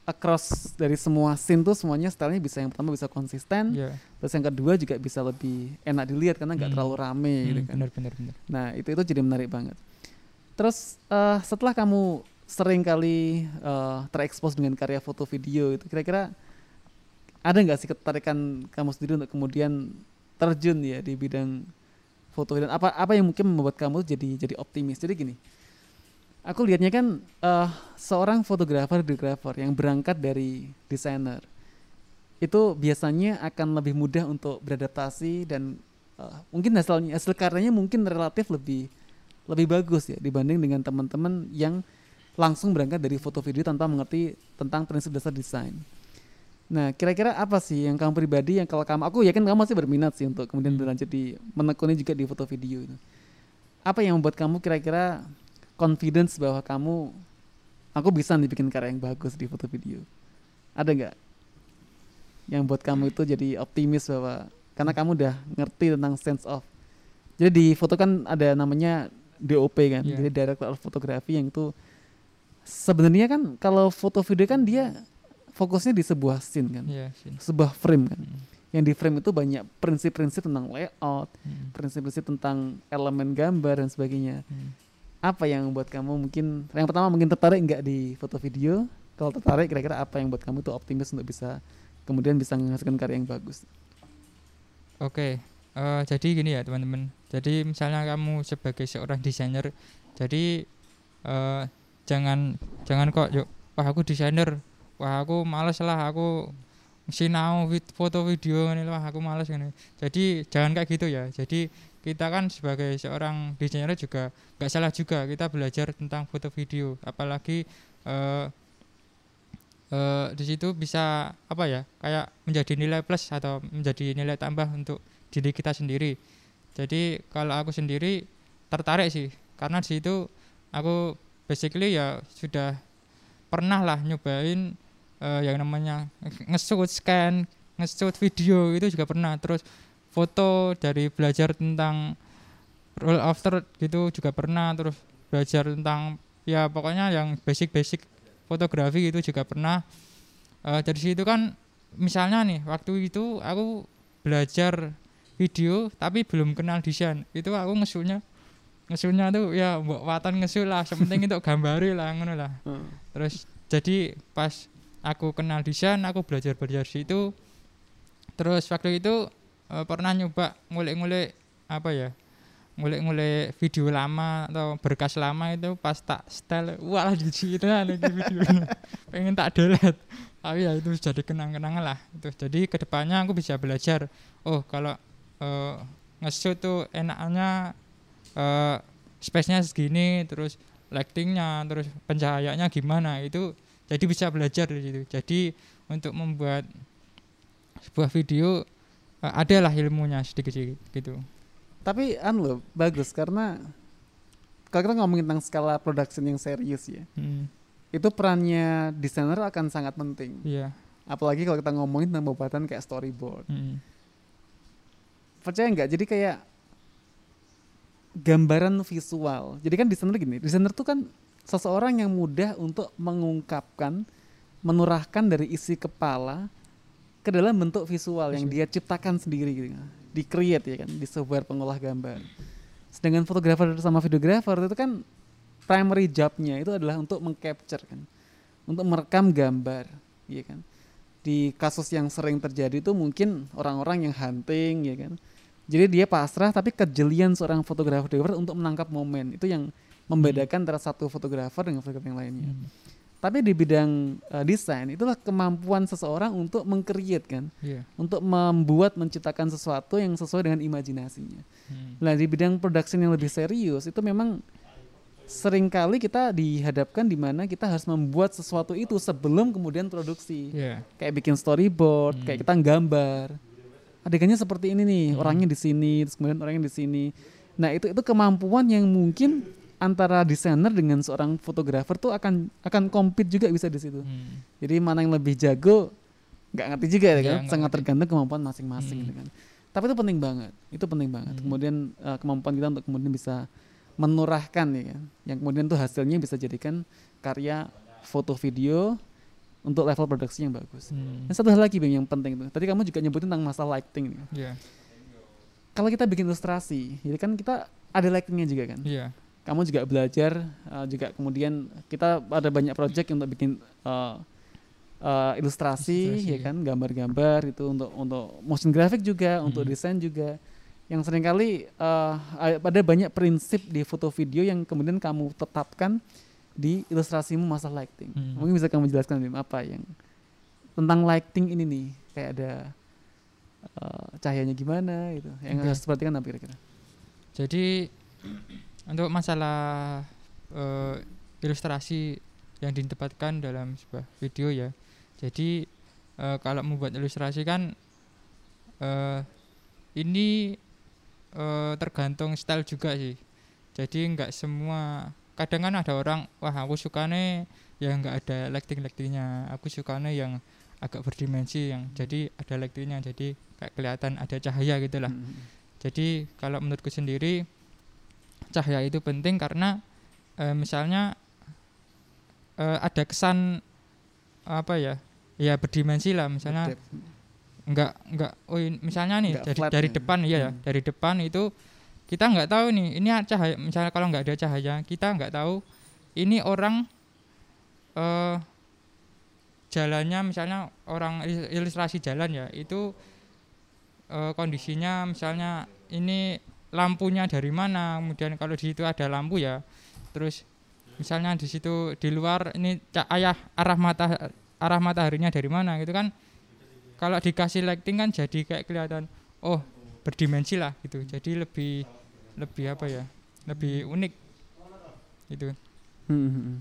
C: across dari semua scene tuh semuanya stylenya bisa yang pertama bisa konsisten,
A: Iya.
C: terus yang kedua juga bisa lebih enak dilihat karena nggak
A: Hmm.
C: terlalu rame gitu
A: Mm,
C: kan.
A: benar benar benar
C: Nah itu itu jadi menarik banget. Terus eh, setelah kamu sering kali eh, terekspos dengan karya foto video itu kira-kira ada nggak sih ketarikan kamu sendiri untuk kemudian terjun ya di bidang foto dan apa apa yang mungkin membuat kamu jadi jadi optimis. Jadi gini, aku lihatnya kan eh, seorang fotografer videografer yang berangkat dari desainer itu biasanya akan lebih mudah untuk beradaptasi dan uh, mungkin hasilnya hasil karyanya mungkin relatif lebih lebih bagus ya dibanding dengan teman-teman yang langsung berangkat dari foto video tanpa mengerti tentang prinsip dasar desain. Nah, kira-kira apa sih yang kamu pribadi yang kalau kamu aku yakin kamu masih berminat sih untuk kemudian
A: Hmm.
C: berlanjut di menekuni juga di foto video itu. Apa yang membuat kamu kira-kira confidence bahwa kamu aku bisa nih bikin karya yang bagus di foto video? Ada nggak yang buat kamu itu jadi optimis bahwa karena kamu udah ngerti tentang sense of jadi di foto kan ada namanya DOP kan
A: Iya.
C: jadi director of photography yang itu sebenarnya kan kalau foto video kan dia fokusnya di sebuah scene kan
A: Iya sih.
C: sebuah frame kan
A: Mm.
C: yang di frame itu banyak prinsip-prinsip tentang layout
A: Mm.
C: prinsip-prinsip tentang elemen gambar dan sebagainya
A: Mm.
C: Apa yang membuat kamu mungkin yang pertama mungkin tertarik nggak di foto video kalau tertarik kira-kira apa yang buat kamu tuh optimis untuk bisa kemudian bisa menghasilkan karya yang bagus
A: Oke, eh, jadi gini ya teman-teman. Jadi misalnya kamu sebagai seorang desainer, jadi eh, jangan jangan kok yuk, wah aku desainer, wah aku males lah, aku sinau foto video ini wah aku males ini. Jadi jangan kayak gitu ya. Jadi kita kan sebagai seorang desainer juga nggak salah juga kita belajar tentang foto video, apalagi eh, eh, di situ bisa apa ya kayak menjadi nilai plus atau menjadi nilai tambah untuk diri kita sendiri. Jadi kalau aku sendiri tertarik sih karena di situ aku basically ya sudah pernah lah nyobain eh, yang namanya nge-shoot scan nge-shoot video itu juga pernah. Terus foto dari belajar tentang roll after gitu juga pernah terus belajar tentang ya pokoknya yang basic-basic fotografi itu juga pernah. Eh, dari situ kan misalnya nih waktu itu aku belajar video tapi belum kenal desain. Itu aku ngesulnya ngesulnya tuh ya mbok watan ngesul lah sepenting itu gambari lah ngono lah. Terus jadi pas aku kenal desain aku belajar belajar situ. Terus waktu itu eh, pernah nyoba ngulik-ngulik apa ya ngulik-ngulik video lama atau berkas lama itu pas tak style wah di situ ada videonya pengen tak delete. Tapi ya itu jadi kenang-kenangan lah. Itu jadi ke depannya aku bisa belajar oh kalau eh, nge-shoot tuh enaknya eh space-nya segini terus lightingnya terus pencahayaannya gimana itu jadi bisa belajar di situ. Jadi untuk membuat sebuah video uh, adalah ilmunya sedikit-sedikit gitu.
C: Tapi an loh bagus karena kalau kita ngomongin tentang skala production yang serius ya,
A: Hmm,
C: itu perannya desainer akan sangat penting.
A: iya.
C: Apalagi kalau kita ngomongin tentang pembuatan kayak storyboard.
A: Hmm,
C: Percaya nggak? Jadi kayak gambaran visual. Jadi kan desainer gini, desainer tuh kan seseorang yang mudah untuk mengungkapkan, menurahkan dari isi kepala ke dalam bentuk visual yang dia ciptakan sendiri gitu. Di create ya kan, di software pengolah gambar. Sedangkan fotografer sama videografer itu kan primary jobnya itu adalah untuk mengcapture kan, untuk merekam gambar, ya kan. Di kasus yang sering terjadi itu mungkin orang-orang yang hunting, ya kan. Jadi dia pasrah tapi kejelian seorang fotografer untuk menangkap momen itu yang membedakan antara satu fotografer dengan fotografer yang lainnya.
A: hmm,
C: Tapi di bidang eh, desain itulah kemampuan seseorang untuk mengcreate kan,
A: iya.
C: untuk membuat menciptakan sesuatu yang sesuai dengan imajinasinya.
A: Hmm,
C: Nah di bidang production yang lebih serius itu memang sering kali kita dihadapkan di mana kita harus membuat sesuatu itu sebelum kemudian produksi.
A: iya.
C: Kayak bikin storyboard,
A: Hmm.
C: kayak kita gambar. Adegannya seperti ini nih,
A: Hmm.
C: orangnya di sini, terus kemudian orangnya di sini. Nah itu itu kemampuan yang mungkin antara desainer dengan seorang fotografer tuh akan akan compete juga bisa di situ.
A: Hmm,
C: Jadi mana yang lebih jago nggak ngerti juga ya kan, sangat tergantung kemampuan masing-masing
A: Hmm.
C: gitu kan. Tapi itu penting banget, itu penting banget.
A: Hmm.
C: Kemudian eh, kemampuan kita untuk kemudian bisa menurahkan ya kan, yang kemudian tuh hasilnya bisa jadikan karya foto video untuk level produksi yang bagus.
A: hmm,
C: Dan satu hal lagi Bang yang penting tuh, tadi kamu juga nyebutin tentang masalah lighting nih.
A: iya.
C: Kalau kita bikin ilustrasi, jadi kan kita ada lightingnya juga kan.
A: Iya.
C: Kamu juga belajar, eh, juga kemudian kita ada banyak project untuk bikin eh, eh, ilustrasi,
A: Ilustrasi,
C: ya
A: ya.
C: kan, gambar-gambar itu untuk untuk motion graphic juga, untuk
A: Hmm.
C: desain juga. Yang sering kali eh, ada banyak prinsip di foto video yang kemudian kamu tetapkan di ilustrasimu masalah lighting.
A: Hmm.
C: Mungkin bisa kamu jelaskan Bim, apa yang tentang lighting ini nih, kayak ada eh, cahayanya gimana gitu. Yang
A: Oke.
C: harus diperhatikan apa kira-kira?
A: Jadi untuk masalah eh, ilustrasi yang ditempatkan dalam sebuah video ya. Jadi eh, kalau membuat ilustrasi kan eh, ini eh, tergantung style juga sih. Jadi nggak semua kadang kan ada orang wah aku sukanya yang nggak ada lighting lightingnya aku sukanya yang agak berdimensi yang jadi ada lightingnya jadi kayak kelihatan ada cahaya gitu lah
C: Hmm.
A: jadi kalau menurutku sendiri cahaya itu penting karena eh, misalnya eh, ada kesan apa ya ya berdimensi lah misalnya
C: Depth.
A: enggak enggak oh misalnya nih
C: Nggak
A: dari dari
C: ya.
A: depan iya ya
C: Hmm.
A: dari depan itu kita nggak tahu nih ini cahaya misalnya kalau nggak ada cahaya kita nggak tahu ini orang eh jalannya misalnya orang il- ilustrasi jalan ya itu eh, kondisinya misalnya ini lampunya dari mana kemudian kalau di situ ada lampu ya terus misalnya di situ di luar ini ayah arah mata arah mataharinya dari mana gitu kan kalau dikasih lighting kan jadi kayak kelihatan oh berdimensi lah gitu jadi lebih lebih apa ya lebih unik gitu
C: Hmm, hmm, hmm.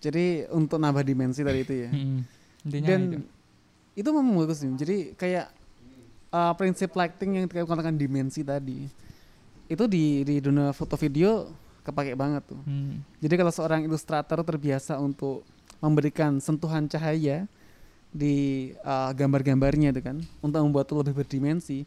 C: Jadi untuk nambah dimensi tadi itu ya.
A: Mm-mm. intinya
C: Dan
A: itu
C: itu memang bagus nih. Jadi kayak uh, prinsip lighting yang kita katakan dimensi tadi itu di di dunia foto video kepake banget tuh.
A: Hmm.
C: Jadi kalau seorang ilustrator terbiasa untuk memberikan sentuhan cahaya di uh, gambar-gambarnya itu kan untuk membuat itu lebih berdimensi.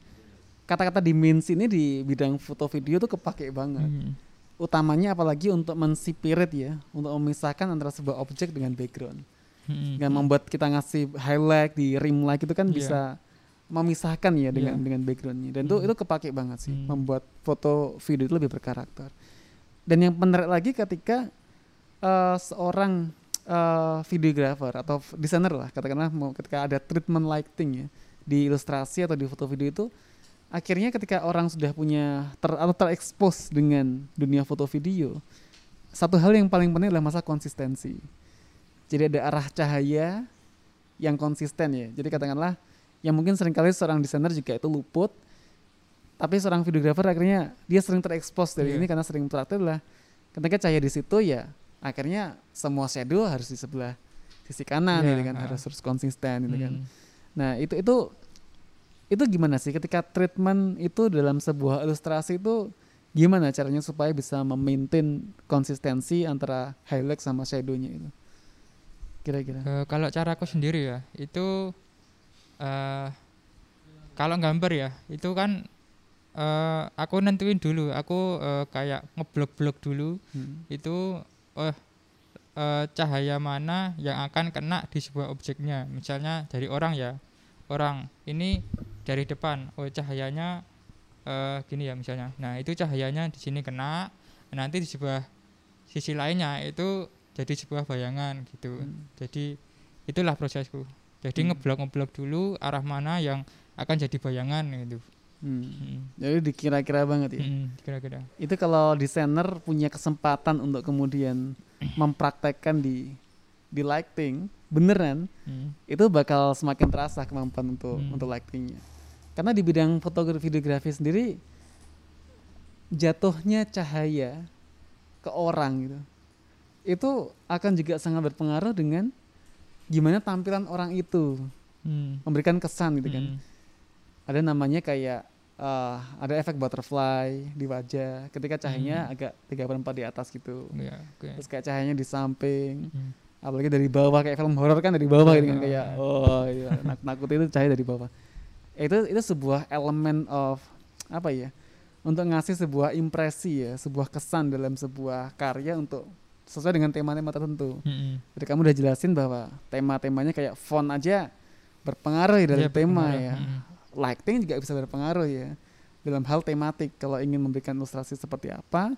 C: Kata-kata dimensi ini di bidang foto video tuh kepake banget.
A: Hmm.
C: Utamanya apalagi untuk mensipirit ya, untuk memisahkan antara sebuah objek dengan background.
A: Hmm.
C: Dengan membuat kita ngasih highlight di rim light itu kan
A: Iya.
C: bisa memisahkan ya dengan
A: Iya.
C: dengan backgroundnya dan itu
A: Hmm.
C: itu kepake banget sih
A: Hmm.
C: membuat foto video itu lebih berkarakter dan yang menarik lagi ketika eh, seorang eh, videographer atau desainer lah katakanlah mau ketika ada treatment lighting ya di ilustrasi atau di foto video itu akhirnya ketika orang sudah punya ter atau terekspos dengan dunia foto video satu hal yang paling penting adalah masalah konsistensi jadi ada arah cahaya yang konsisten ya jadi katakanlah yang mungkin sering kali seorang desainer juga itu luput. Tapi seorang videographer akhirnya dia sering terekspos dari
A: Iya.
C: ini karena sering praktek lah. Ketika cahaya di situ ya akhirnya semua shadow harus di sebelah sisi kanan
A: Iya,
C: gitu kan harus harus konsisten gitu kan.
A: Hmm.
C: nah itu itu itu gimana sih ketika treatment itu dalam sebuah ilustrasi itu gimana caranya supaya bisa memaintain konsistensi antara highlight sama shadownya itu? Kira-kira.
A: Eh, kalau cara aku sendiri ya itu eh kalau gambar ya itu kan eh aku nentuin dulu. Aku eh, kayak ngeblok-blok dulu.
C: Hmm.
A: itu eh eh, cahaya mana yang akan kena di sebuah objeknya. Misalnya dari orang ya. Orang ini dari depan. Oh cahayanya eh gini ya misalnya. Nah itu cahayanya di sini kena. Nanti di sebelah sisi lainnya itu jadi sebuah bayangan gitu.
C: Hmm.
A: jadi itulah prosesku jadi
C: Hmm.
A: ngeblok ngeblok dulu arah mana yang akan jadi bayangan gitu
C: Hmm.
A: Mm,
C: jadi dikira-kira banget ya
A: mm, kira-kira
C: itu kalau desainer punya kesempatan untuk kemudian mempraktekkan di di lighting beneran
A: Mm,
C: itu bakal semakin terasa kemampuan untuk
A: Hmm.
C: untuk lightingnya karena di bidang fotografi videografi sendiri jatuhnya cahaya ke orang gitu itu akan juga sangat berpengaruh dengan gimana tampilan orang itu?
A: Mm,
C: memberikan kesan gitu kan.
A: Mm,
C: ada namanya kayak eh, ada efek butterfly di wajah. Ketika cahayanya agak 3 per 4 di atas gitu.
A: Ya, oke.
C: terus kayak cahayanya di samping.
A: Mm,
C: apalagi dari bawah kayak film horor kan dari bawah gitu kan
A: Ah.
C: kayak oh iya, nak nakut itu cahaya dari bawah. Itu itu sebuah elemen of apa ya untuk ngasih sebuah impresi ya sebuah kesan dalam sebuah karya untuk sesuai dengan tema-tema tertentu
A: mm, mm.
C: jadi kamu udah jelasin bahwa tema-temanya kayak font aja berpengaruh ya dalam
A: Iya,
C: tema
A: berpengaruh,
C: ya lighting juga bisa berpengaruh ya dalam hal tematik kalau ingin memberikan ilustrasi seperti apa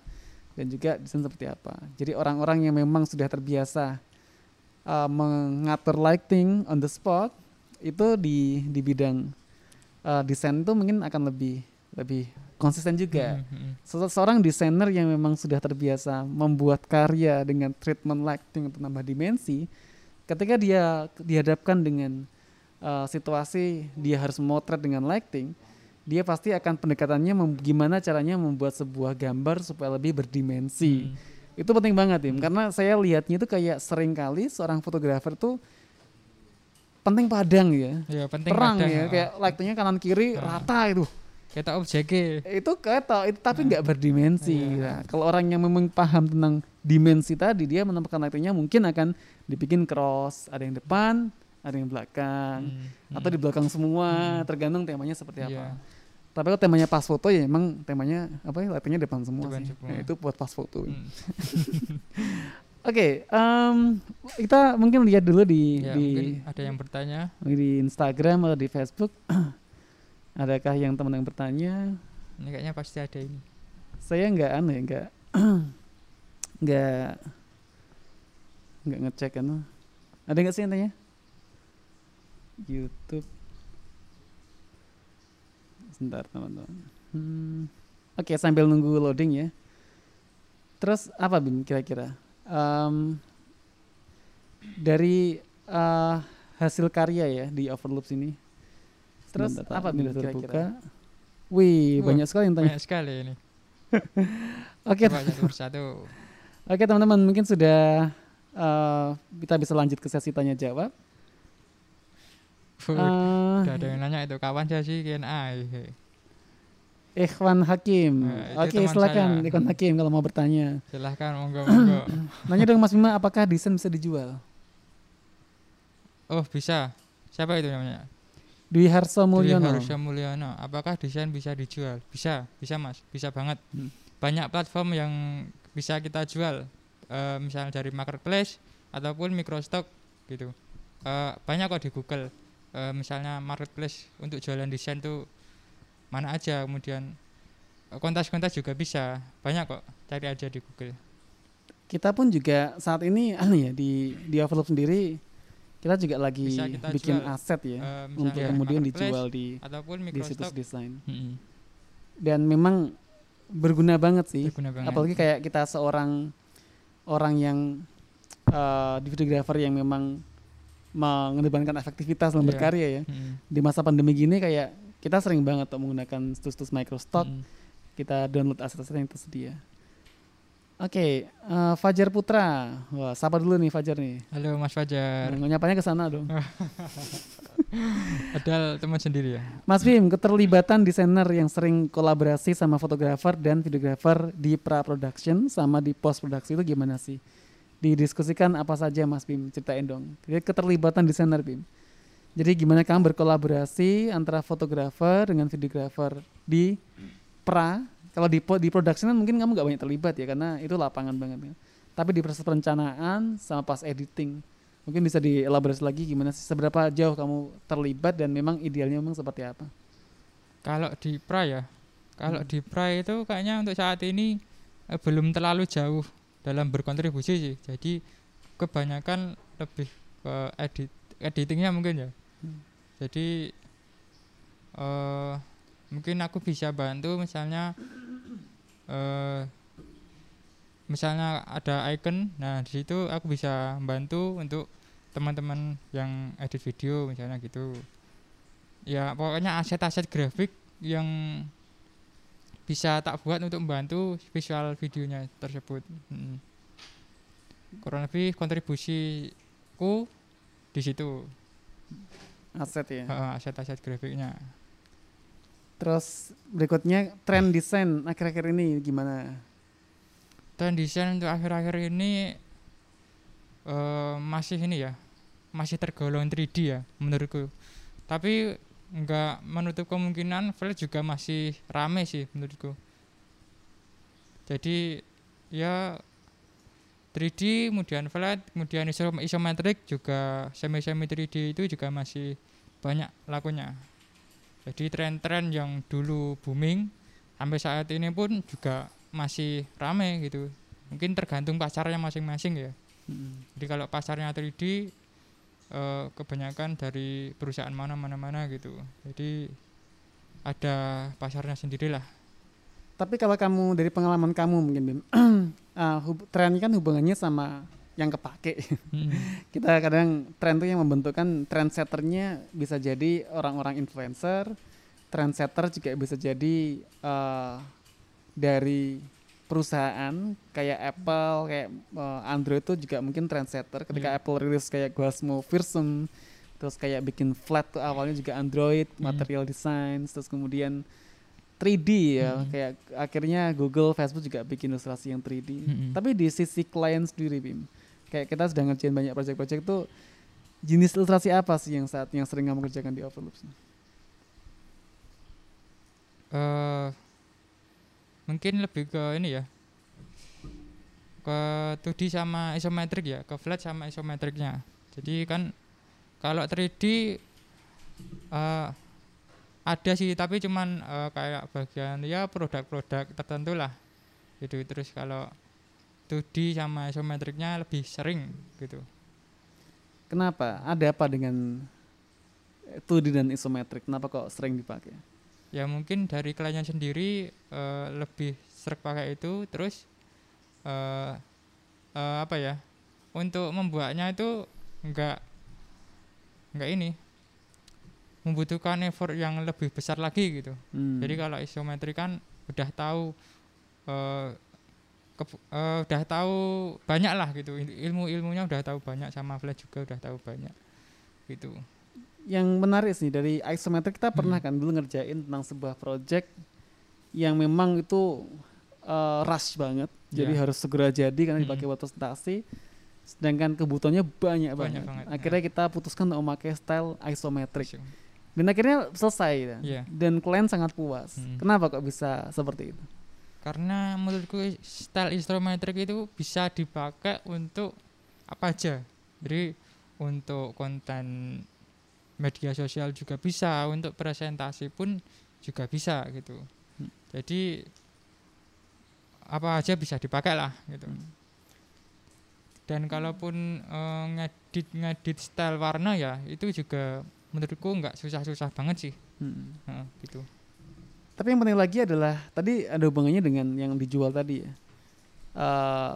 C: dan juga desain seperti apa. Jadi orang-orang yang memang sudah terbiasa uh, mengatur lighting on the spot itu di di bidang uh, desain itu mungkin akan lebih lebih konsisten juga.
A: mm, mm,
C: Se- Seorang desainer yang memang sudah terbiasa membuat karya dengan treatment lighting untuk nambah dimensi, ketika dia dihadapkan dengan uh, situasi dia harus memotret dengan lighting, dia pasti akan pendekatannya gimana caranya membuat sebuah gambar supaya lebih berdimensi.
A: mm.
C: Itu penting banget Tim, karena saya lihatnya itu kayak sering kali seorang fotografer tuh penting padang ya,
A: ya penting
C: terang
A: kadang,
C: ya, kayak lightingnya kanan kiri
A: Ah.
C: rata itu
A: kita objeknya
C: itu ketok itu tapi nggak berdimensi
A: Iya.
C: Nah, kalau orang yang memang paham tentang dimensi tadi dia menempatkan lightingnya mungkin akan dibikin cross ada yang depan ada yang belakang
A: Mm,
C: atau
A: mm.
C: di belakang semua
A: Hmm.
C: tergantung temanya seperti
A: Iya.
C: apa tapi kalau temanya pas foto ya emang temanya apa ya lightingnya depan semua
A: Depan
C: sih
A: semua.
C: Nah, itu buat pas foto
A: Mm.
C: oke em, kita mungkin lihat dulu di
A: Ya,
C: di
A: ada yang bertanya
C: di Instagram atau di Facebook adakah yang teman yang bertanya?
A: Ini kayaknya pasti ada ini.
C: Saya nggak anu ya nggak nggak nggak ngecek kan ada nggak sih yang tanya? YouTube. Sebentar teman-teman. Hmm, oke sambil nunggu loading ya. Terus apa bim kira-kira? Em, dari eh, hasil karya ya di Overloops ini terus
D: Sebentar,
C: apa bim
D: udah
C: kira-kira
D: terbuka.
C: wih
A: Wah,
C: banyak sekali yang tanya
A: banyak sekali ini
C: oke
A: satu
C: Oke teman-teman mungkin sudah eh, kita bisa lanjut ke sesi tanya jawab.
A: Udah ada yang nanya itu kawan saya sih KNA
C: Ikhwan Hakim.
A: Itu
C: Oke silakan
A: saya.
C: Ikhwan Hakim kalau mau bertanya.
A: silahkan monggo monggo
C: Nanya dong Mas Bima apakah desain bisa dijual?
A: oh bisa siapa itu namanya
C: Dwi Harso
A: Dwi
C: Mulyono.
A: Harusya Mulyono apakah desain bisa dijual? Bisa bisa mas. Bisa banget.
C: Hmm.
A: banyak platform yang bisa kita jual. Eh, misalnya dari marketplace ataupun microstock gitu. Eh, banyak kok di Google. Eh, misalnya marketplace untuk jualan desain tuh mana aja. Kemudian kontas-kontas juga bisa. Banyak kok. Cari aja di Google.
C: Kita pun juga saat ini anu ya di di Overloop sendiri kita juga lagi
A: Bisa kita
C: bikin
A: jual.
C: aset ya
A: Eh,
C: untuk
A: misalnya
C: kemudian dijual di
A: ataupun
C: di situs desain.
A: Mm-mm.
C: Dan memang berguna banget sih.
A: Berguna banget.
C: apalagi kayak kita seorang orang yang di videografer yang memang mengedepankan efektivitas dalam
A: Iya.
C: berkarya ya
A: Mm-mm.
C: di masa pandemi gini kayak kita sering banget tuh menggunakan situs-situs Microstock
A: Mm-mm.
C: kita download aset-aset yang tersedia Oke, eh, Fajar Putra. Wah, sapa dulu nih Fajar nih.
A: Halo Mas Fajar.
C: Nah, nyapanya ke sana dong.
A: Padahal teman sendiri ya.
C: Mas Bim, keterlibatan desainer yang sering kolaborasi sama fotografer dan videografer di pra production sama di post production itu gimana sih? Didiskusikan apa saja Mas Bim? Ceritain dong. Jadi keterlibatan desainer Bim. Jadi gimana kamu berkolaborasi antara fotografer dengan videografer di pra? Kalau di di production kan mungkin kamu nggak banyak terlibat ya karena itu lapangan banget. Ya. Tapi di proses perencanaan sama pas editing, mungkin bisa dielaborasi lagi gimana sih seberapa jauh kamu terlibat dan memang idealnya memang seperti apa?
A: Kalau di pra ya, kalau
C: Hmm.
A: di pra itu kayaknya untuk saat ini eh, belum terlalu jauh dalam berkontribusi sih. Jadi kebanyakan lebih ke edit editingnya mungkin ya.
C: Hmm.
A: Jadi eh mungkin aku bisa bantu misalnya eh misalnya ada icon, nah di situ aku bisa bantu untuk teman-teman yang edit video misalnya gitu. Ya pokoknya aset-aset grafik yang bisa tak buat untuk membantu visual videonya tersebut. Mm. Kurang lebih kontribusiku di situ
C: Aset ya.
A: aset-aset grafiknya.
C: Terus berikutnya tren desain akhir-akhir ini gimana?
A: Dan desain untuk akhir-akhir ini eh, masih ini ya, masih tergolong 3D ya menurutku. Tapi nggak menutup kemungkinan flash juga masih rame sih menurutku. Jadi ya 3D, kemudian flat, kemudian iso- isometric juga semi-semi 3D itu juga masih banyak lakunya. Jadi tren-tren yang dulu booming sampai saat ini pun juga masih rame gitu. Mungkin tergantung pasarnya masing-masing ya.
C: Hmm.
A: Jadi kalau pasarnya 3D eh, kebanyakan dari perusahaan mana mana mana gitu. Jadi ada pasarnya sendirilah.
C: Tapi kalau kamu dari pengalaman kamu mungkin Bim, ah, hub- tren kan hubungannya sama yang kepake.
A: Hmm.
C: Kita kadang tren tuh yang membentukkan trendsetternya bisa jadi orang-orang influencer, trendsetter juga bisa jadi eh, dari perusahaan kayak Apple, kayak eh, Android itu juga mungkin trendsetter. Ketika
A: Iya.
C: Apple rilis kayak Gosmo Fearsome, terus kayak bikin flat tuh awalnya juga Android,
A: Hmm.
C: material design, terus kemudian 3D ya,
A: Hmm.
C: kayak akhirnya Google, Facebook juga bikin ilustrasi yang 3D.
A: Mm-mm.
C: Tapi di sisi klien sendiri, Bim, kayak kita sedang ngerjain banyak proyek-proyek tuh jenis ilustrasi apa sih yang saat yang sering kamu kerjakan di Overloops?
A: eh mungkin lebih ke ini ya. Ke 2D sama isometrik ya ke flat sama isometriknya jadi kan kalau 3D eh ada sih tapi cuman eh, kayak bagian ya produk-produk tertentu lah. Gitu terus kalau 2D sama isometriknya lebih sering gitu
C: Kenapa? Ada apa dengan 2D dan isometrik? Kenapa kok sering dipakai?
A: ya mungkin dari kliennya sendiri eh, lebih sering pakai itu terus eh eh, apa ya untuk membuatnya itu enggak enggak ini membutuhkan effort yang lebih besar lagi gitu
C: Hmm.
A: jadi kalau isometri kan udah tahu eh ke- eh, udah tahu banyak lah gitu Il- ilmu-ilmunya udah tahu banyak sama flash juga udah tahu banyak gitu
C: yang menarik sih dari isometrik kita pernah
A: Hmm.
C: kan dulu ngerjain tentang sebuah project yang memang itu eh, rush banget, jadi
A: Iya.
C: harus segera jadi karena
A: Mm-mm.
C: dipakai buat presentasi. Sedangkan kebutuhannya banyak, banget.
A: Banyak banget,
C: Akhirnya kita putuskan untuk memakai style isometrik.
A: Gitu.
C: Dan akhirnya selesai ya.
A: Iya.
C: Dan klien sangat puas.
A: Mm.
C: Kenapa kok bisa seperti itu?
A: Karena menurutku style isometrik itu bisa dipakai untuk apa aja. Jadi untuk konten media sosial juga bisa untuk presentasi pun juga bisa gitu.
C: Hmm.
A: jadi apa aja bisa dipakai lah gitu. Dan kalaupun eh, ngedit ngedit style warna ya itu juga menurutku nggak susah-susah banget sih.
C: Hmm.
A: Heeh, gitu
C: Tapi yang penting lagi adalah tadi ada hubungannya dengan yang dijual tadi ya. Eh,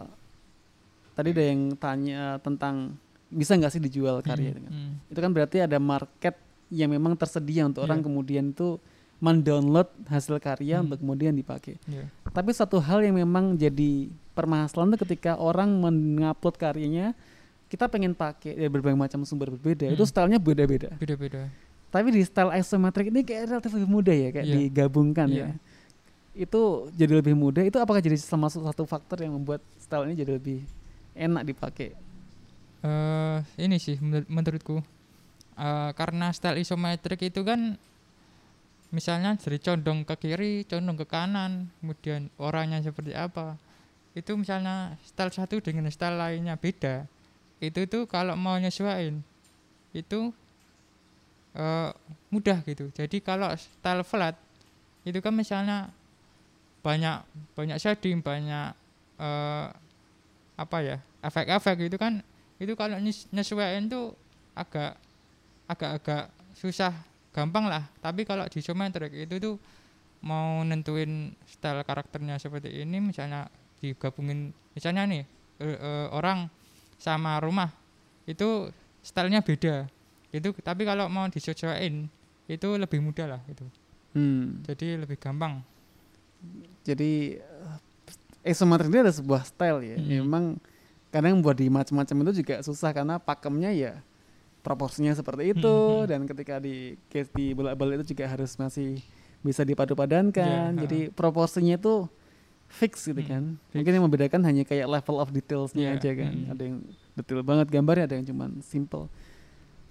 C: tadi ada yang tanya tentang bisa nggak sih dijual karya itu kan?
A: Hmm,
C: Itu kan berarti ada market yang memang tersedia untuk orang
A: Iya.
C: kemudian itu mendownload hasil karya
A: Hmm.
C: untuk kemudian dipakai.
A: iya.
C: Tapi satu hal yang memang jadi permasalahan itu ketika orang mengupload karyanya, kita pengen pakai dari berbagai macam sumber berbeda. Itu
A: Hmm.
C: stylenya beda-beda.
A: beda-beda
C: Tapi di style isometric ini kayak relatif lebih mudah ya, kayak
A: Iya.
C: digabungkan
A: Iya.
C: ya. Itu jadi lebih mudah. Itu apakah jadi salah satu faktor yang membuat style ini jadi lebih enak dipakai?
A: eh ini sih menur- menurutku Eh, karena style isometrik itu kan misalnya dari condong ke kiri condong ke kanan kemudian orangnya seperti apa itu misalnya style satu dengan style lainnya beda itu tuh kalau mau nyesuaiin itu eh, mudah gitu. Jadi kalau style flat itu kan misalnya banyak banyak shading banyak eh, apa ya efek-efek gitu kan. Itu kalau nyes- nyesuaiin tuh agak agak-agak susah gampang lah. Tapi kalau di isometric itu tuh mau nentuin style karakternya seperti ini misalnya digabungin misalnya nih eh, eh, orang sama rumah itu stylenya beda itu tapi kalau mau disesuaiin itu lebih mudah lah itu
C: Hmm.
A: jadi lebih gampang
C: Jadi eh, isometrik ini ada sebuah style ya.
A: Mm.
C: Memang kadang buat di macam-macam itu juga susah karena pakemnya ya proporsinya seperti itu
A: Hmm.
C: dan ketika di case di bolak-balik itu juga harus masih bisa dipadu-padankan.
A: Iya,
C: Jadi proporsinya itu fix gitu
A: Hmm,
C: kan.
A: fix.
C: Mungkin yang membedakan hanya kayak level of detailsnya
A: Iya,
C: aja kan.
A: hmm.
C: Ada yang detail banget gambarnya, ada yang cuman simple.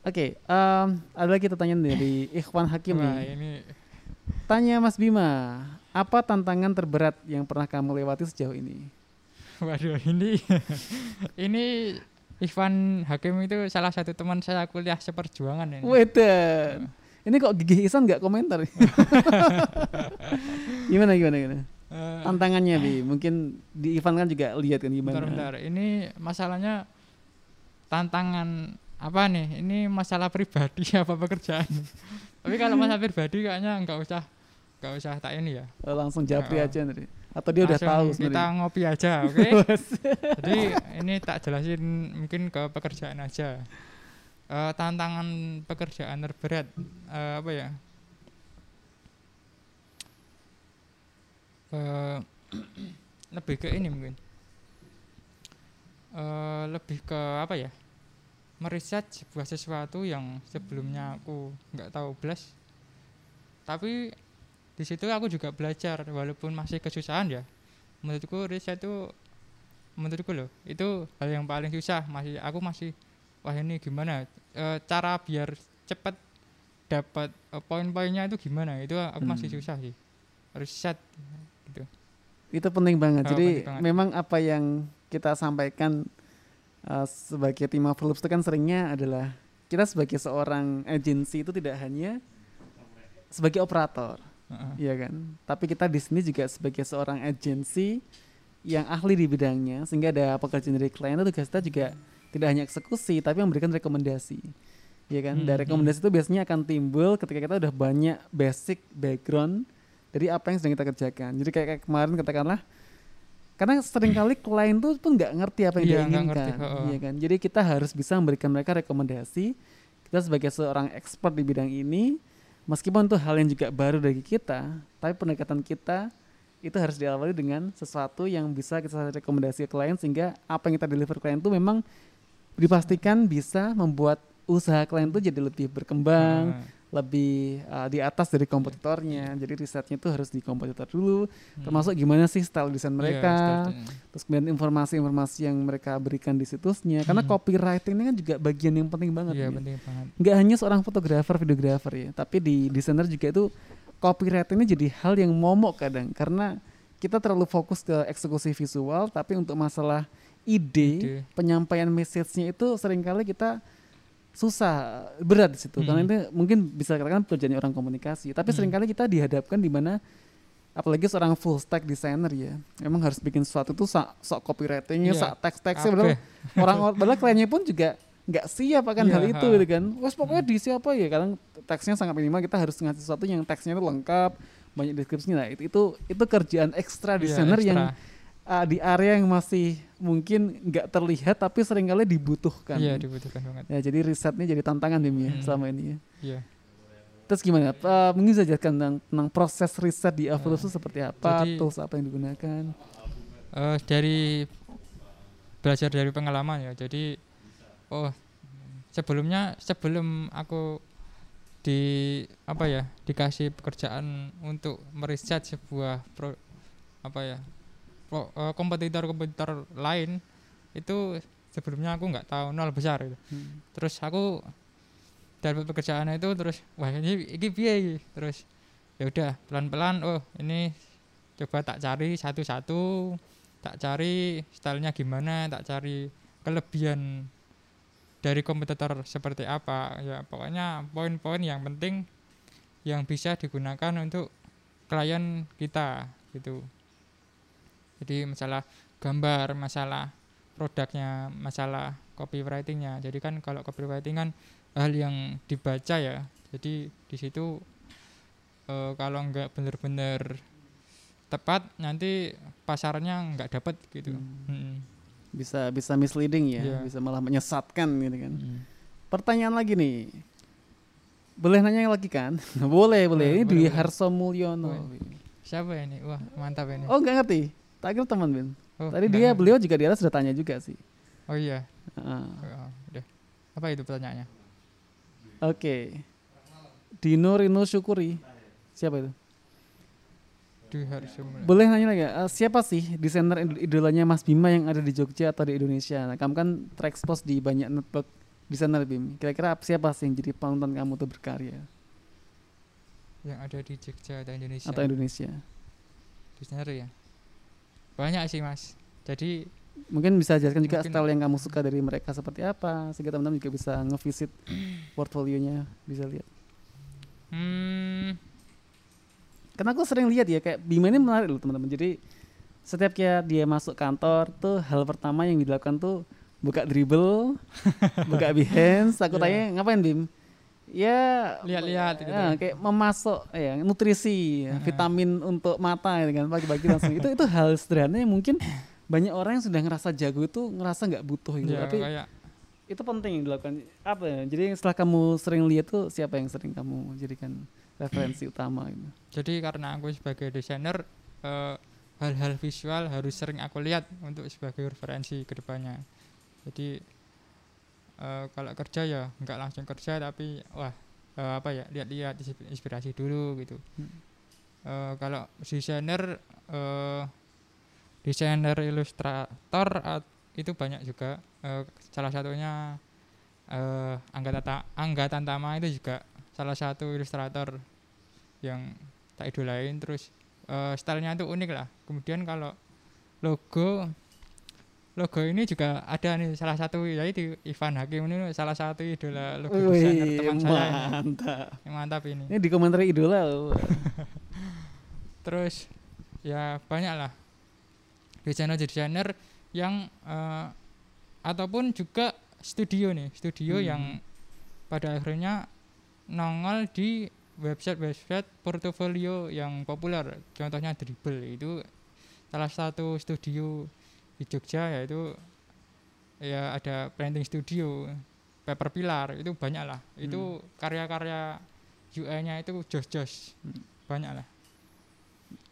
C: Oke, em, ada lagi pertanyaan dari Ikhwan Hakim nih.
A: ini
C: Tanya Mas Bima, apa tantangan terberat yang pernah kamu lewati sejauh ini?
A: Waduh ini ini Ivan Hakim itu salah satu teman saya kuliah seperjuangan ini.
C: Wedan. Ini kok gigi Isan nggak komentar? gimana gimana gimana?
A: Eh,
C: Tantangannya Bi, mungkin di Ivan kan juga lihat kan gimana?
A: bentar, bentar. Ini masalahnya tantangan apa nih? Ini masalah pribadi apa pekerjaan? Tapi kalau masalah pribadi kayaknya nggak usah nggak usah tak ini ya.
C: Oh, langsung japri
A: Oh.
C: aja nanti. Atau dia udah tahu
A: Kita
C: sebenarnya.
A: ngopi aja, oke? Jadi ini tak jelasin mungkin ke pekerjaan aja. Eh, tantangan pekerjaan terberat eh, apa ya? Eh, lebih ke ini mungkin. Eh, lebih ke apa ya? Meriset sebuah sesuatu yang sebelumnya aku nggak tahu belas. Tapi di situ aku juga belajar walaupun masih kesusahan ya menurutku riset itu menurutku loh itu hal yang paling susah masih aku masih wah ini gimana e, cara biar cepat dapat e, poin-poinnya itu gimana itu aku masih
C: Hmm.
A: susah sih riset gitu
C: Itu penting banget.
A: Oh,
C: Jadi
A: penting banget.
C: memang apa yang kita sampaikan uh, sebagai tim Philips itu kan seringnya adalah kita sebagai seorang agensi itu tidak hanya sebagai operator,
A: Heeh.
C: Iya kan? Tapi kita di sini juga sebagai seorang agensi yang ahli di bidangnya sehingga ada pekerjaan dari klien itu tugas kita juga tidak hanya eksekusi tapi memberikan rekomendasi. Iya kan?
A: Hmm,
C: Dan rekomendasi itu biasanya akan timbul ketika kita udah banyak basic background dari apa yang sedang kita kerjakan. Jadi kayak, kayak kemarin katakanlah karena sering kali klien tuh pun nggak ngerti apa yang
A: Iya,
C: dia inginkan,
A: ngerti,
C: iya kan? Jadi kita harus bisa memberikan mereka rekomendasi. Kita sebagai seorang expert di bidang ini, meskipun itu hal yang juga baru bagi kita, tapi pendekatan kita itu harus diawali dengan sesuatu yang bisa kita rekomendasi ke klien sehingga apa yang kita deliver ke klien itu memang dipastikan bisa membuat usaha klien itu jadi lebih berkembang,
A: Heeh.
C: Lebih uh, di atas dari kompetitornya. Jadi risetnya itu harus di kompetitor dulu,
A: Hmm.
C: termasuk gimana sih style desain
A: Iya,
C: mereka,
A: starting.
C: terus kemudian informasi-informasi yang mereka berikan di situsnya. Karena
A: Hmm.
C: copywriting ini kan juga bagian yang penting banget.
A: iya
C: ya.
A: penting banget
C: Nggak hanya seorang fotografer, videografer ya, tapi di desainer juga itu copywriting ini jadi hal yang momok kadang karena kita terlalu fokus ke eksekusi visual, tapi untuk masalah ide,
A: Ide.
C: penyampaian message-nya itu sering kali kita susah berat di situ karena
A: Hmm.
C: itu mungkin bisa katakan pekerjaan orang komunikasi tapi
A: Hmm.
C: sering kali kita dihadapkan di mana apalagi seorang full stack designer ya emang harus bikin sesuatu tuh sok, sok copywritingnya
A: Iya.
C: sok teks-teksnya
A: Apa?
C: padahal orang padahal kliennya pun juga nggak siap akan
A: Iya,
C: hal itu gitu kan wes pokoknya di siapa ya kadang teksnya sangat minimal kita harus ngasih sesuatu yang teksnya itu lengkap banyak deskripsinya nah itu itu, itu kerjaan ekstra
A: Iya,
C: desainer yang
A: ekstra.
C: Uh, di area yang masih mungkin nggak terlihat tapi sering kali dibutuhkan
A: iya dibutuhkan banget
C: Ya jadi risetnya jadi tantangan Dim ya
A: Hmm.
C: selama ini ya.
A: iya
C: Terus gimana? Uh, mungkin jelaskan tentang, tentang proses riset di Avalus itu seperti apa,
A: jadi-
C: tools apa yang digunakan?
A: Eh, dari belajar dari pengalaman ya jadi oh sebelumnya sebelum aku di apa ya dikasih pekerjaan untuk meriset sebuah pro, apa ya kompetitor-kompetitor lain itu sebelumnya aku nggak tahu nol besar itu
C: Hmm.
A: terus aku dapat pekerjaan itu terus wah ini ini iki? terus ya udah pelan-pelan oh ini coba tak cari satu-satu tak cari stylenya gimana tak cari kelebihan dari kompetitor seperti apa ya pokoknya poin-poin yang penting yang bisa digunakan untuk klien kita gitu jadi masalah gambar masalah produknya masalah copywritingnya jadi kan kalau copywriting kan hal yang dibaca ya jadi di situ eh, kalau nggak bener-bener tepat nanti pasarnya nggak dapat gitu
C: Hmm.
A: Mm.
C: Bisa bisa misleading ya,
A: Iya.
C: bisa malah menyesatkan gitu kan.
A: Mm.
C: Pertanyaan lagi nih. Boleh nanya lagi kan? boleh, boleh.
A: Boleh,
C: Ini
A: boleh,
C: Dwi
A: boleh.
C: Harso Mulyono.
A: siapa ini wah mantap ini
C: Oh, nggak ngerti. Tak kira teman, Ben.
A: Oh,
C: Tadi dia beliau juga di atas sudah tanya juga sih.
A: oh iya Oh, udah apa itu pertanyaannya
C: Oke. Dino Rino Syukuri. Siapa itu? Boleh nanya lagi, eh, siapa sih desainer idol- idolanya Mas Bima yang ada di Jogja atau di Indonesia? Nah, kamu kan terekspos di banyak network desainer Bim. Kira-kira ap- siapa sih yang jadi panutan kamu untuk berkarya
A: yang ada di Jogja atau Indonesia
C: atau Indonesia?
A: desainer ya banyak sih mas jadi
C: Mungkin bisa jelaskan juga
A: Mungkin-
C: style yang kamu suka dari mereka seperti apa, sehingga teman-teman juga bisa ngevisit portfolionya, bisa lihat.
A: hmm,
C: Karena aku sering lihat ya, kayak Bima ini menarik loh teman-teman. Jadi setiap kayak dia masuk kantor tuh hal pertama yang dilakukan tuh buka dribble, buka behance. Aku
A: Iya.
C: tanya ngapain Bim? Ya
A: Lihat-lihat gitu.
C: ya, kayak memasuk ya nutrisi, ya,
A: Heeh.
C: vitamin untuk mata ya kan pagi-pagi langsung. itu itu hal sederhana yang mungkin banyak orang yang sudah ngerasa jago itu ngerasa nggak butuh gitu.
A: ya
C: Tapi
A: kayak
C: itu penting yang dilakukan apa ya? Jadi setelah kamu sering lihat tuh siapa yang sering kamu jadikan referensi utama gitu.
A: jadi karena aku sebagai desainer eh, hal-hal visual harus sering aku lihat untuk sebagai referensi ke depannya jadi eh, kalau kerja ya nggak langsung kerja tapi wah eh, apa ya lihat-lihat ins- inspirasi dulu gitu.
C: Hmm.
A: Eh, kalau desainer eh, desainer ilustrator at- itu banyak juga. Eh, salah satunya eh, angga Tata- angga tantama itu juga salah satu ilustrator yang tak idolain. Terus eh, stylenya itu unik lah. Kemudian kalau logo logo ini juga ada nih salah satu yaitu Ivan Hakim ini salah satu idola logo desainer
C: Wih,
A: teman saya ini.
C: mantap.
A: yang mantap ini
C: Ini di komentar idola loh.
A: terus ya banyak lah desainer-desainer yang eh, ataupun juga studio nih studio
C: Hmm.
A: yang pada akhirnya nongol di website-website portofolio yang populer contohnya Dribble itu salah satu studio di Jogja yaitu ya ada printing studio paper pilar itu banyak lah itu karya-karya UI-nya itu jos-jos
C: Hmm.
A: banyak lah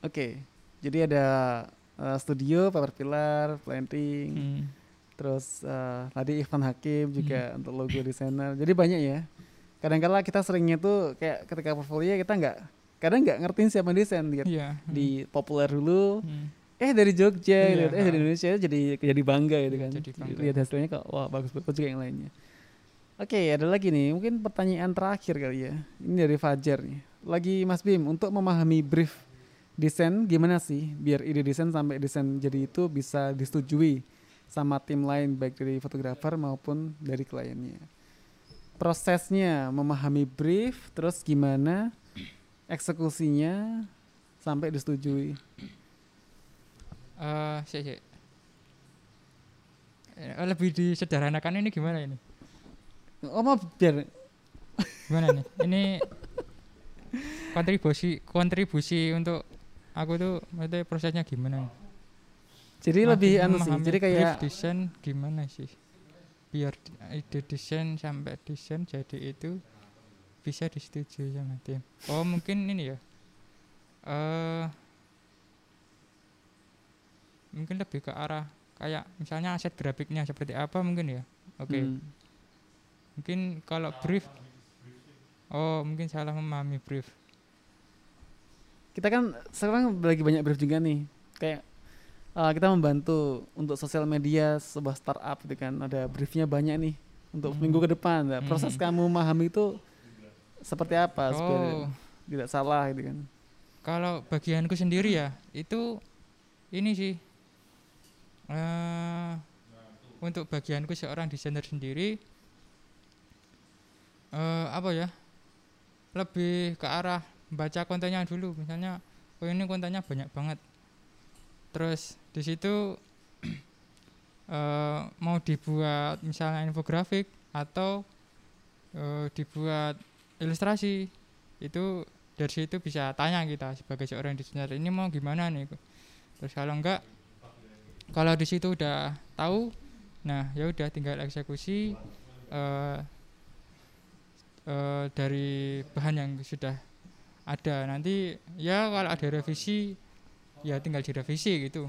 C: Oke. Jadi ada eh, studio, paper pillar, planting,
A: Hmm.
C: terus eh, tadi Ivan Hakim juga untuk logo desainer. Jadi banyak ya. Kadang-kala kita seringnya tuh kayak ketika portfolio kita nggak kadang nggak ngertiin siapa desain lihat
A: Iya.
C: di populer dulu
A: Hmm.
C: Eh dari Jogja
A: Iya,
C: gitu. eh dari. Indonesia jadi jadi bangga gitu
A: Iya,
C: kan
A: jadi bangga.
C: lihat hasilnya kok wah bagus bagus juga yang lainnya oke ada lagi nih mungkin pertanyaan terakhir kali ya ini dari Fajar nih lagi Mas Bim untuk memahami brief desain gimana sih biar ide desain sampai desain jadi itu bisa disetujui sama tim lain baik dari fotografer maupun dari kliennya prosesnya memahami brief terus gimana eksekusinya sampai disetujui
A: Eh, sik, sik. Eh, lebih disederhanakan ini gimana ini?
C: Oh mau biar
A: Gimana nih? Ini kontribusi kontribusi untuk aku tuh maksudnya prosesnya gimana?
C: jadi
A: Makin
C: lebih anu sih jadi kayak
A: desain gimana sih? Biar ide desain sampai desain jadi itu bisa disetujui sama tim oh mungkin ini ya eh mungkin lebih ke arah kayak misalnya aset grafiknya seperti apa mungkin ya oke
C: Hmm.
A: mungkin kalau brief oh mungkin salah memahami brief
C: Kita kan sekarang lagi banyak brief juga nih. Kayak uh, kita membantu untuk sosial media sebuah startup gitu kan. Ada briefnya banyak nih untuk
A: Hmm.
C: minggu ke depan. Nah, proses
A: Hmm.
C: kamu memahami itu seperti apa
A: oh
C: tidak salah gitu kan.
A: kalau bagianku sendiri ya itu ini sih eh untuk bagianku seorang desainer sendiri eh apa ya lebih ke arah baca kontennya dulu. Misalnya oh ini kontennya banyak banget. Terus di situ eh mau dibuat misalnya infografik atau eh, dibuat ilustrasi itu dari situ bisa tanya kita sebagai seorang desainer ini mau gimana nih? Terus kalau enggak kalau di situ udah tahu nah ya udah tinggal eksekusi eh eh, dari bahan yang sudah ada nanti ya kalau ada revisi ya tinggal direvisi gitu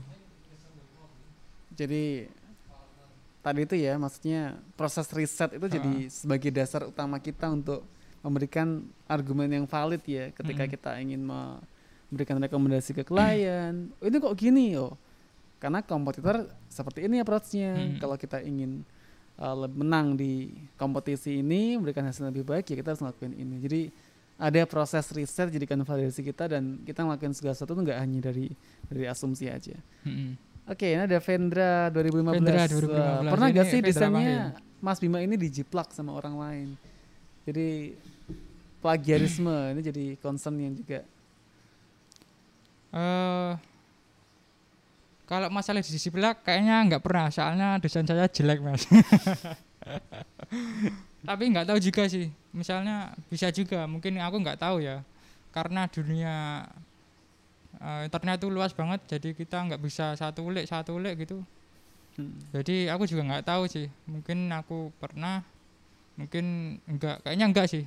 C: Jadi tadi itu ya maksudnya proses riset itu jadi sebagai dasar utama kita untuk memberikan argumen yang valid ya ketika
A: Mm-mm.
C: kita ingin memberikan rekomendasi ke klien. Oh, ini kok gini oh. Karena kompetitor seperti ini approach-nya.
A: Mm.
C: Kalau kita ingin uh, menang di kompetisi ini, memberikan hasil lebih baik ya kita harus ngelakuin ini. Jadi ada proses riset jadikan validasi kita dan kita ngelakuin segala sesuatu itu nggak hanya dari dari asumsi aja.
A: Mm-mm.
C: Oke, ini ada Vendra 2015.
A: Vendra
C: Wah,
A: 2015.
C: pernah
A: Ini
C: gak sih
A: Vendra
C: desainnya. Mas Bima ini dijiplak sama orang lain? Jadi plagiarisme ini jadi concern yang juga.
A: eh kalau masalah di sisi belak kayaknya nggak pernah soalnya desain saya jelek mas. Tapi nggak tahu juga sih misalnya bisa juga mungkin aku nggak tahu ya. Karena dunia eh, internet itu luas banget jadi kita nggak bisa satu ulik satu ulik gitu.
C: Hmm.
A: jadi aku juga nggak tahu sih mungkin aku pernah mungkin enggak kayaknya enggak sih.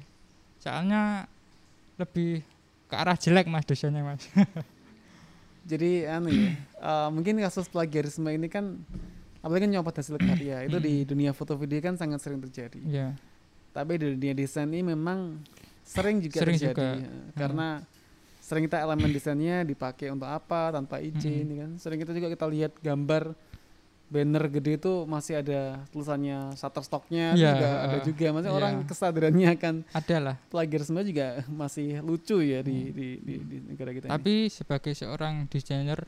A: Soalnya lebih ke arah jelek mas desainnya mas
C: Jadi anu ya, eh, mungkin kasus plagiarisme ini kan apalagi kan nyopot hasil karya itu di dunia foto video kan sangat sering terjadi.
A: ya
C: Tapi di dunia desain ini memang sering juga
A: Sering
C: terjadi
A: juga.
C: ya. karena sering kita elemen desainnya dipakai untuk apa tanpa izin ya kan. Sering kita juga kita lihat gambar banner gede itu masih ada tulisannya Shutterstocknya
A: Iya,
C: juga ada
A: eh,
C: juga. Maksudnya
A: iya.
C: orang kesadarannya akan
A: ada lah
C: plagiarisme juga masih lucu ya di di, di, di negara kita. ini.
A: Tapi sebagai seorang desainer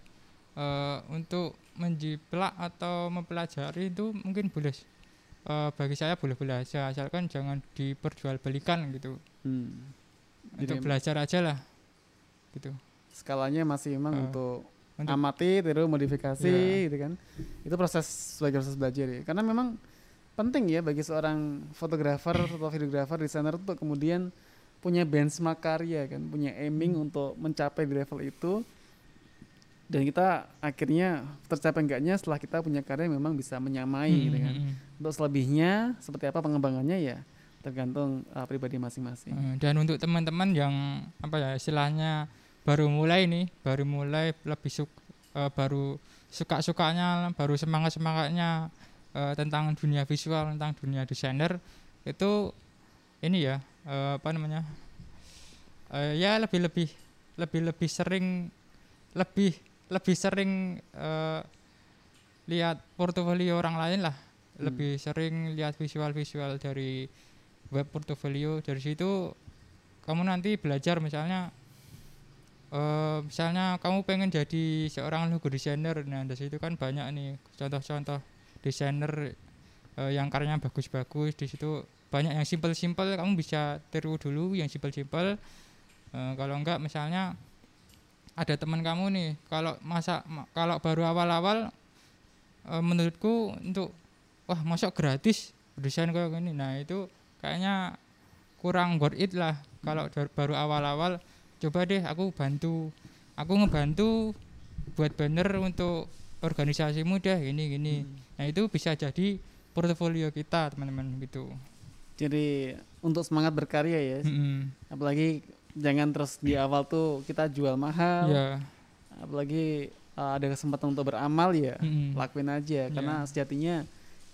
A: eh, untuk menjiplak atau mempelajari itu mungkin boleh eh, bagi saya boleh-boleh aja asalkan jangan diperjualbelikan gitu.
C: Hmm.
A: untuk belajar aja lah gitu.
C: skalanya masih memang
A: Eh,
C: untuk,
A: untuk-
C: amati tiru modifikasi
A: Iya.
C: gitu kan itu proses sebagai proses belajar ya karena memang penting ya bagi seorang fotografer atau videografer desainer untuk kemudian punya benchmark karya kan punya aiming
A: Hmm.
C: untuk mencapai di level itu dan kita akhirnya tercapai enggaknya setelah kita punya karya memang bisa menyamai gitu kan
A: Mm, mm,
C: untuk selebihnya seperti apa pengembangannya ya tergantung uh, pribadi masing-masing
A: mm. Dan untuk teman-teman yang apa ya istilahnya baru mulai nih, baru mulai lebih suk eh, baru suka-sukanya, baru semangat-semangatnya eh, tentang dunia visual, tentang dunia desainer itu ini ya eh, apa namanya? eh, ya lebih lebih lebih lebih sering lebih lebih sering eh, lihat portofolio orang lain lah
C: Hmm.
A: lebih sering lihat visual-visual dari web portofolio dari situ kamu nanti belajar misalnya eh misalnya kamu pengen jadi seorang logo desainer nah dari situ kan banyak nih contoh-contoh desainer eh, yang karyanya bagus-bagus di situ banyak yang simpel-simpel kamu bisa tiru dulu yang simpel-simpel. Eh, kalau enggak misalnya ada teman kamu nih kalau masa ma- kalau baru awal-awal eh, menurutku untuk wah masuk gratis desain kayak gini. Nah itu kayaknya kurang worth it lah kalau baru awal-awal coba deh aku bantu aku ngebantu buat banner untuk organisasimu deh gini gini
C: Hmm.
A: nah itu bisa jadi portofolio kita teman-teman gitu
C: Jadi untuk semangat berkarya ya.
A: Mm-mm.
C: Apalagi jangan terus di awal tuh kita jual mahal.
A: Iya.
C: Apalagi uh, ada kesempatan untuk beramal ya,
A: Mm-mm.
C: lakuin aja
A: Iya.
C: karena sejatinya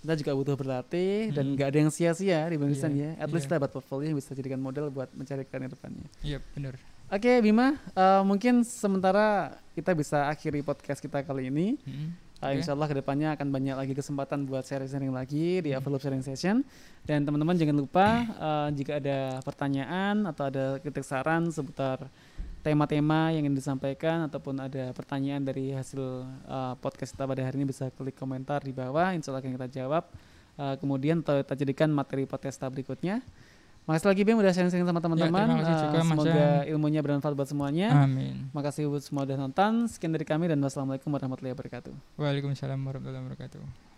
C: kita juga butuh berlatih dan
A: Mm.
C: nggak ada yang sia-sia di Bang
A: Iya,
C: Lisan ya. At least
A: iya.
C: kita dapat portfolio yang bisa jadikan model buat mencari karir depannya.
A: Iya, benar.
C: Oke Bima, uh, mungkin sementara kita bisa akhiri podcast kita kali ini.
A: Mm-mm.
C: Uh. Insya Allah ke depannya akan banyak lagi kesempatan buat sharing-sharing lagi di
A: Hmm.
C: Overloop Sharing Session. Dan teman-teman jangan lupa uh, jika ada pertanyaan atau ada kritik saran seputar tema-tema yang ingin disampaikan ataupun ada pertanyaan dari hasil uh, podcast kita pada hari ini bisa klik komentar di bawah. Insya Allah akan kita jawab. Uh, kemudian kita jadikan materi podcast kita berikutnya. Makasih lagi Bim udah sharing-sharing sama teman-teman.
A: Ya, kasih
C: Uh,
A: juga,
C: semoga ilmunya bermanfaat buat semuanya.
A: Amin.
C: Makasih buat semua udah nonton. Sekian dari kami dan wassalamualaikum warahmatullahi wabarakatuh.
A: Waalaikumsalam warahmatullahi wabarakatuh.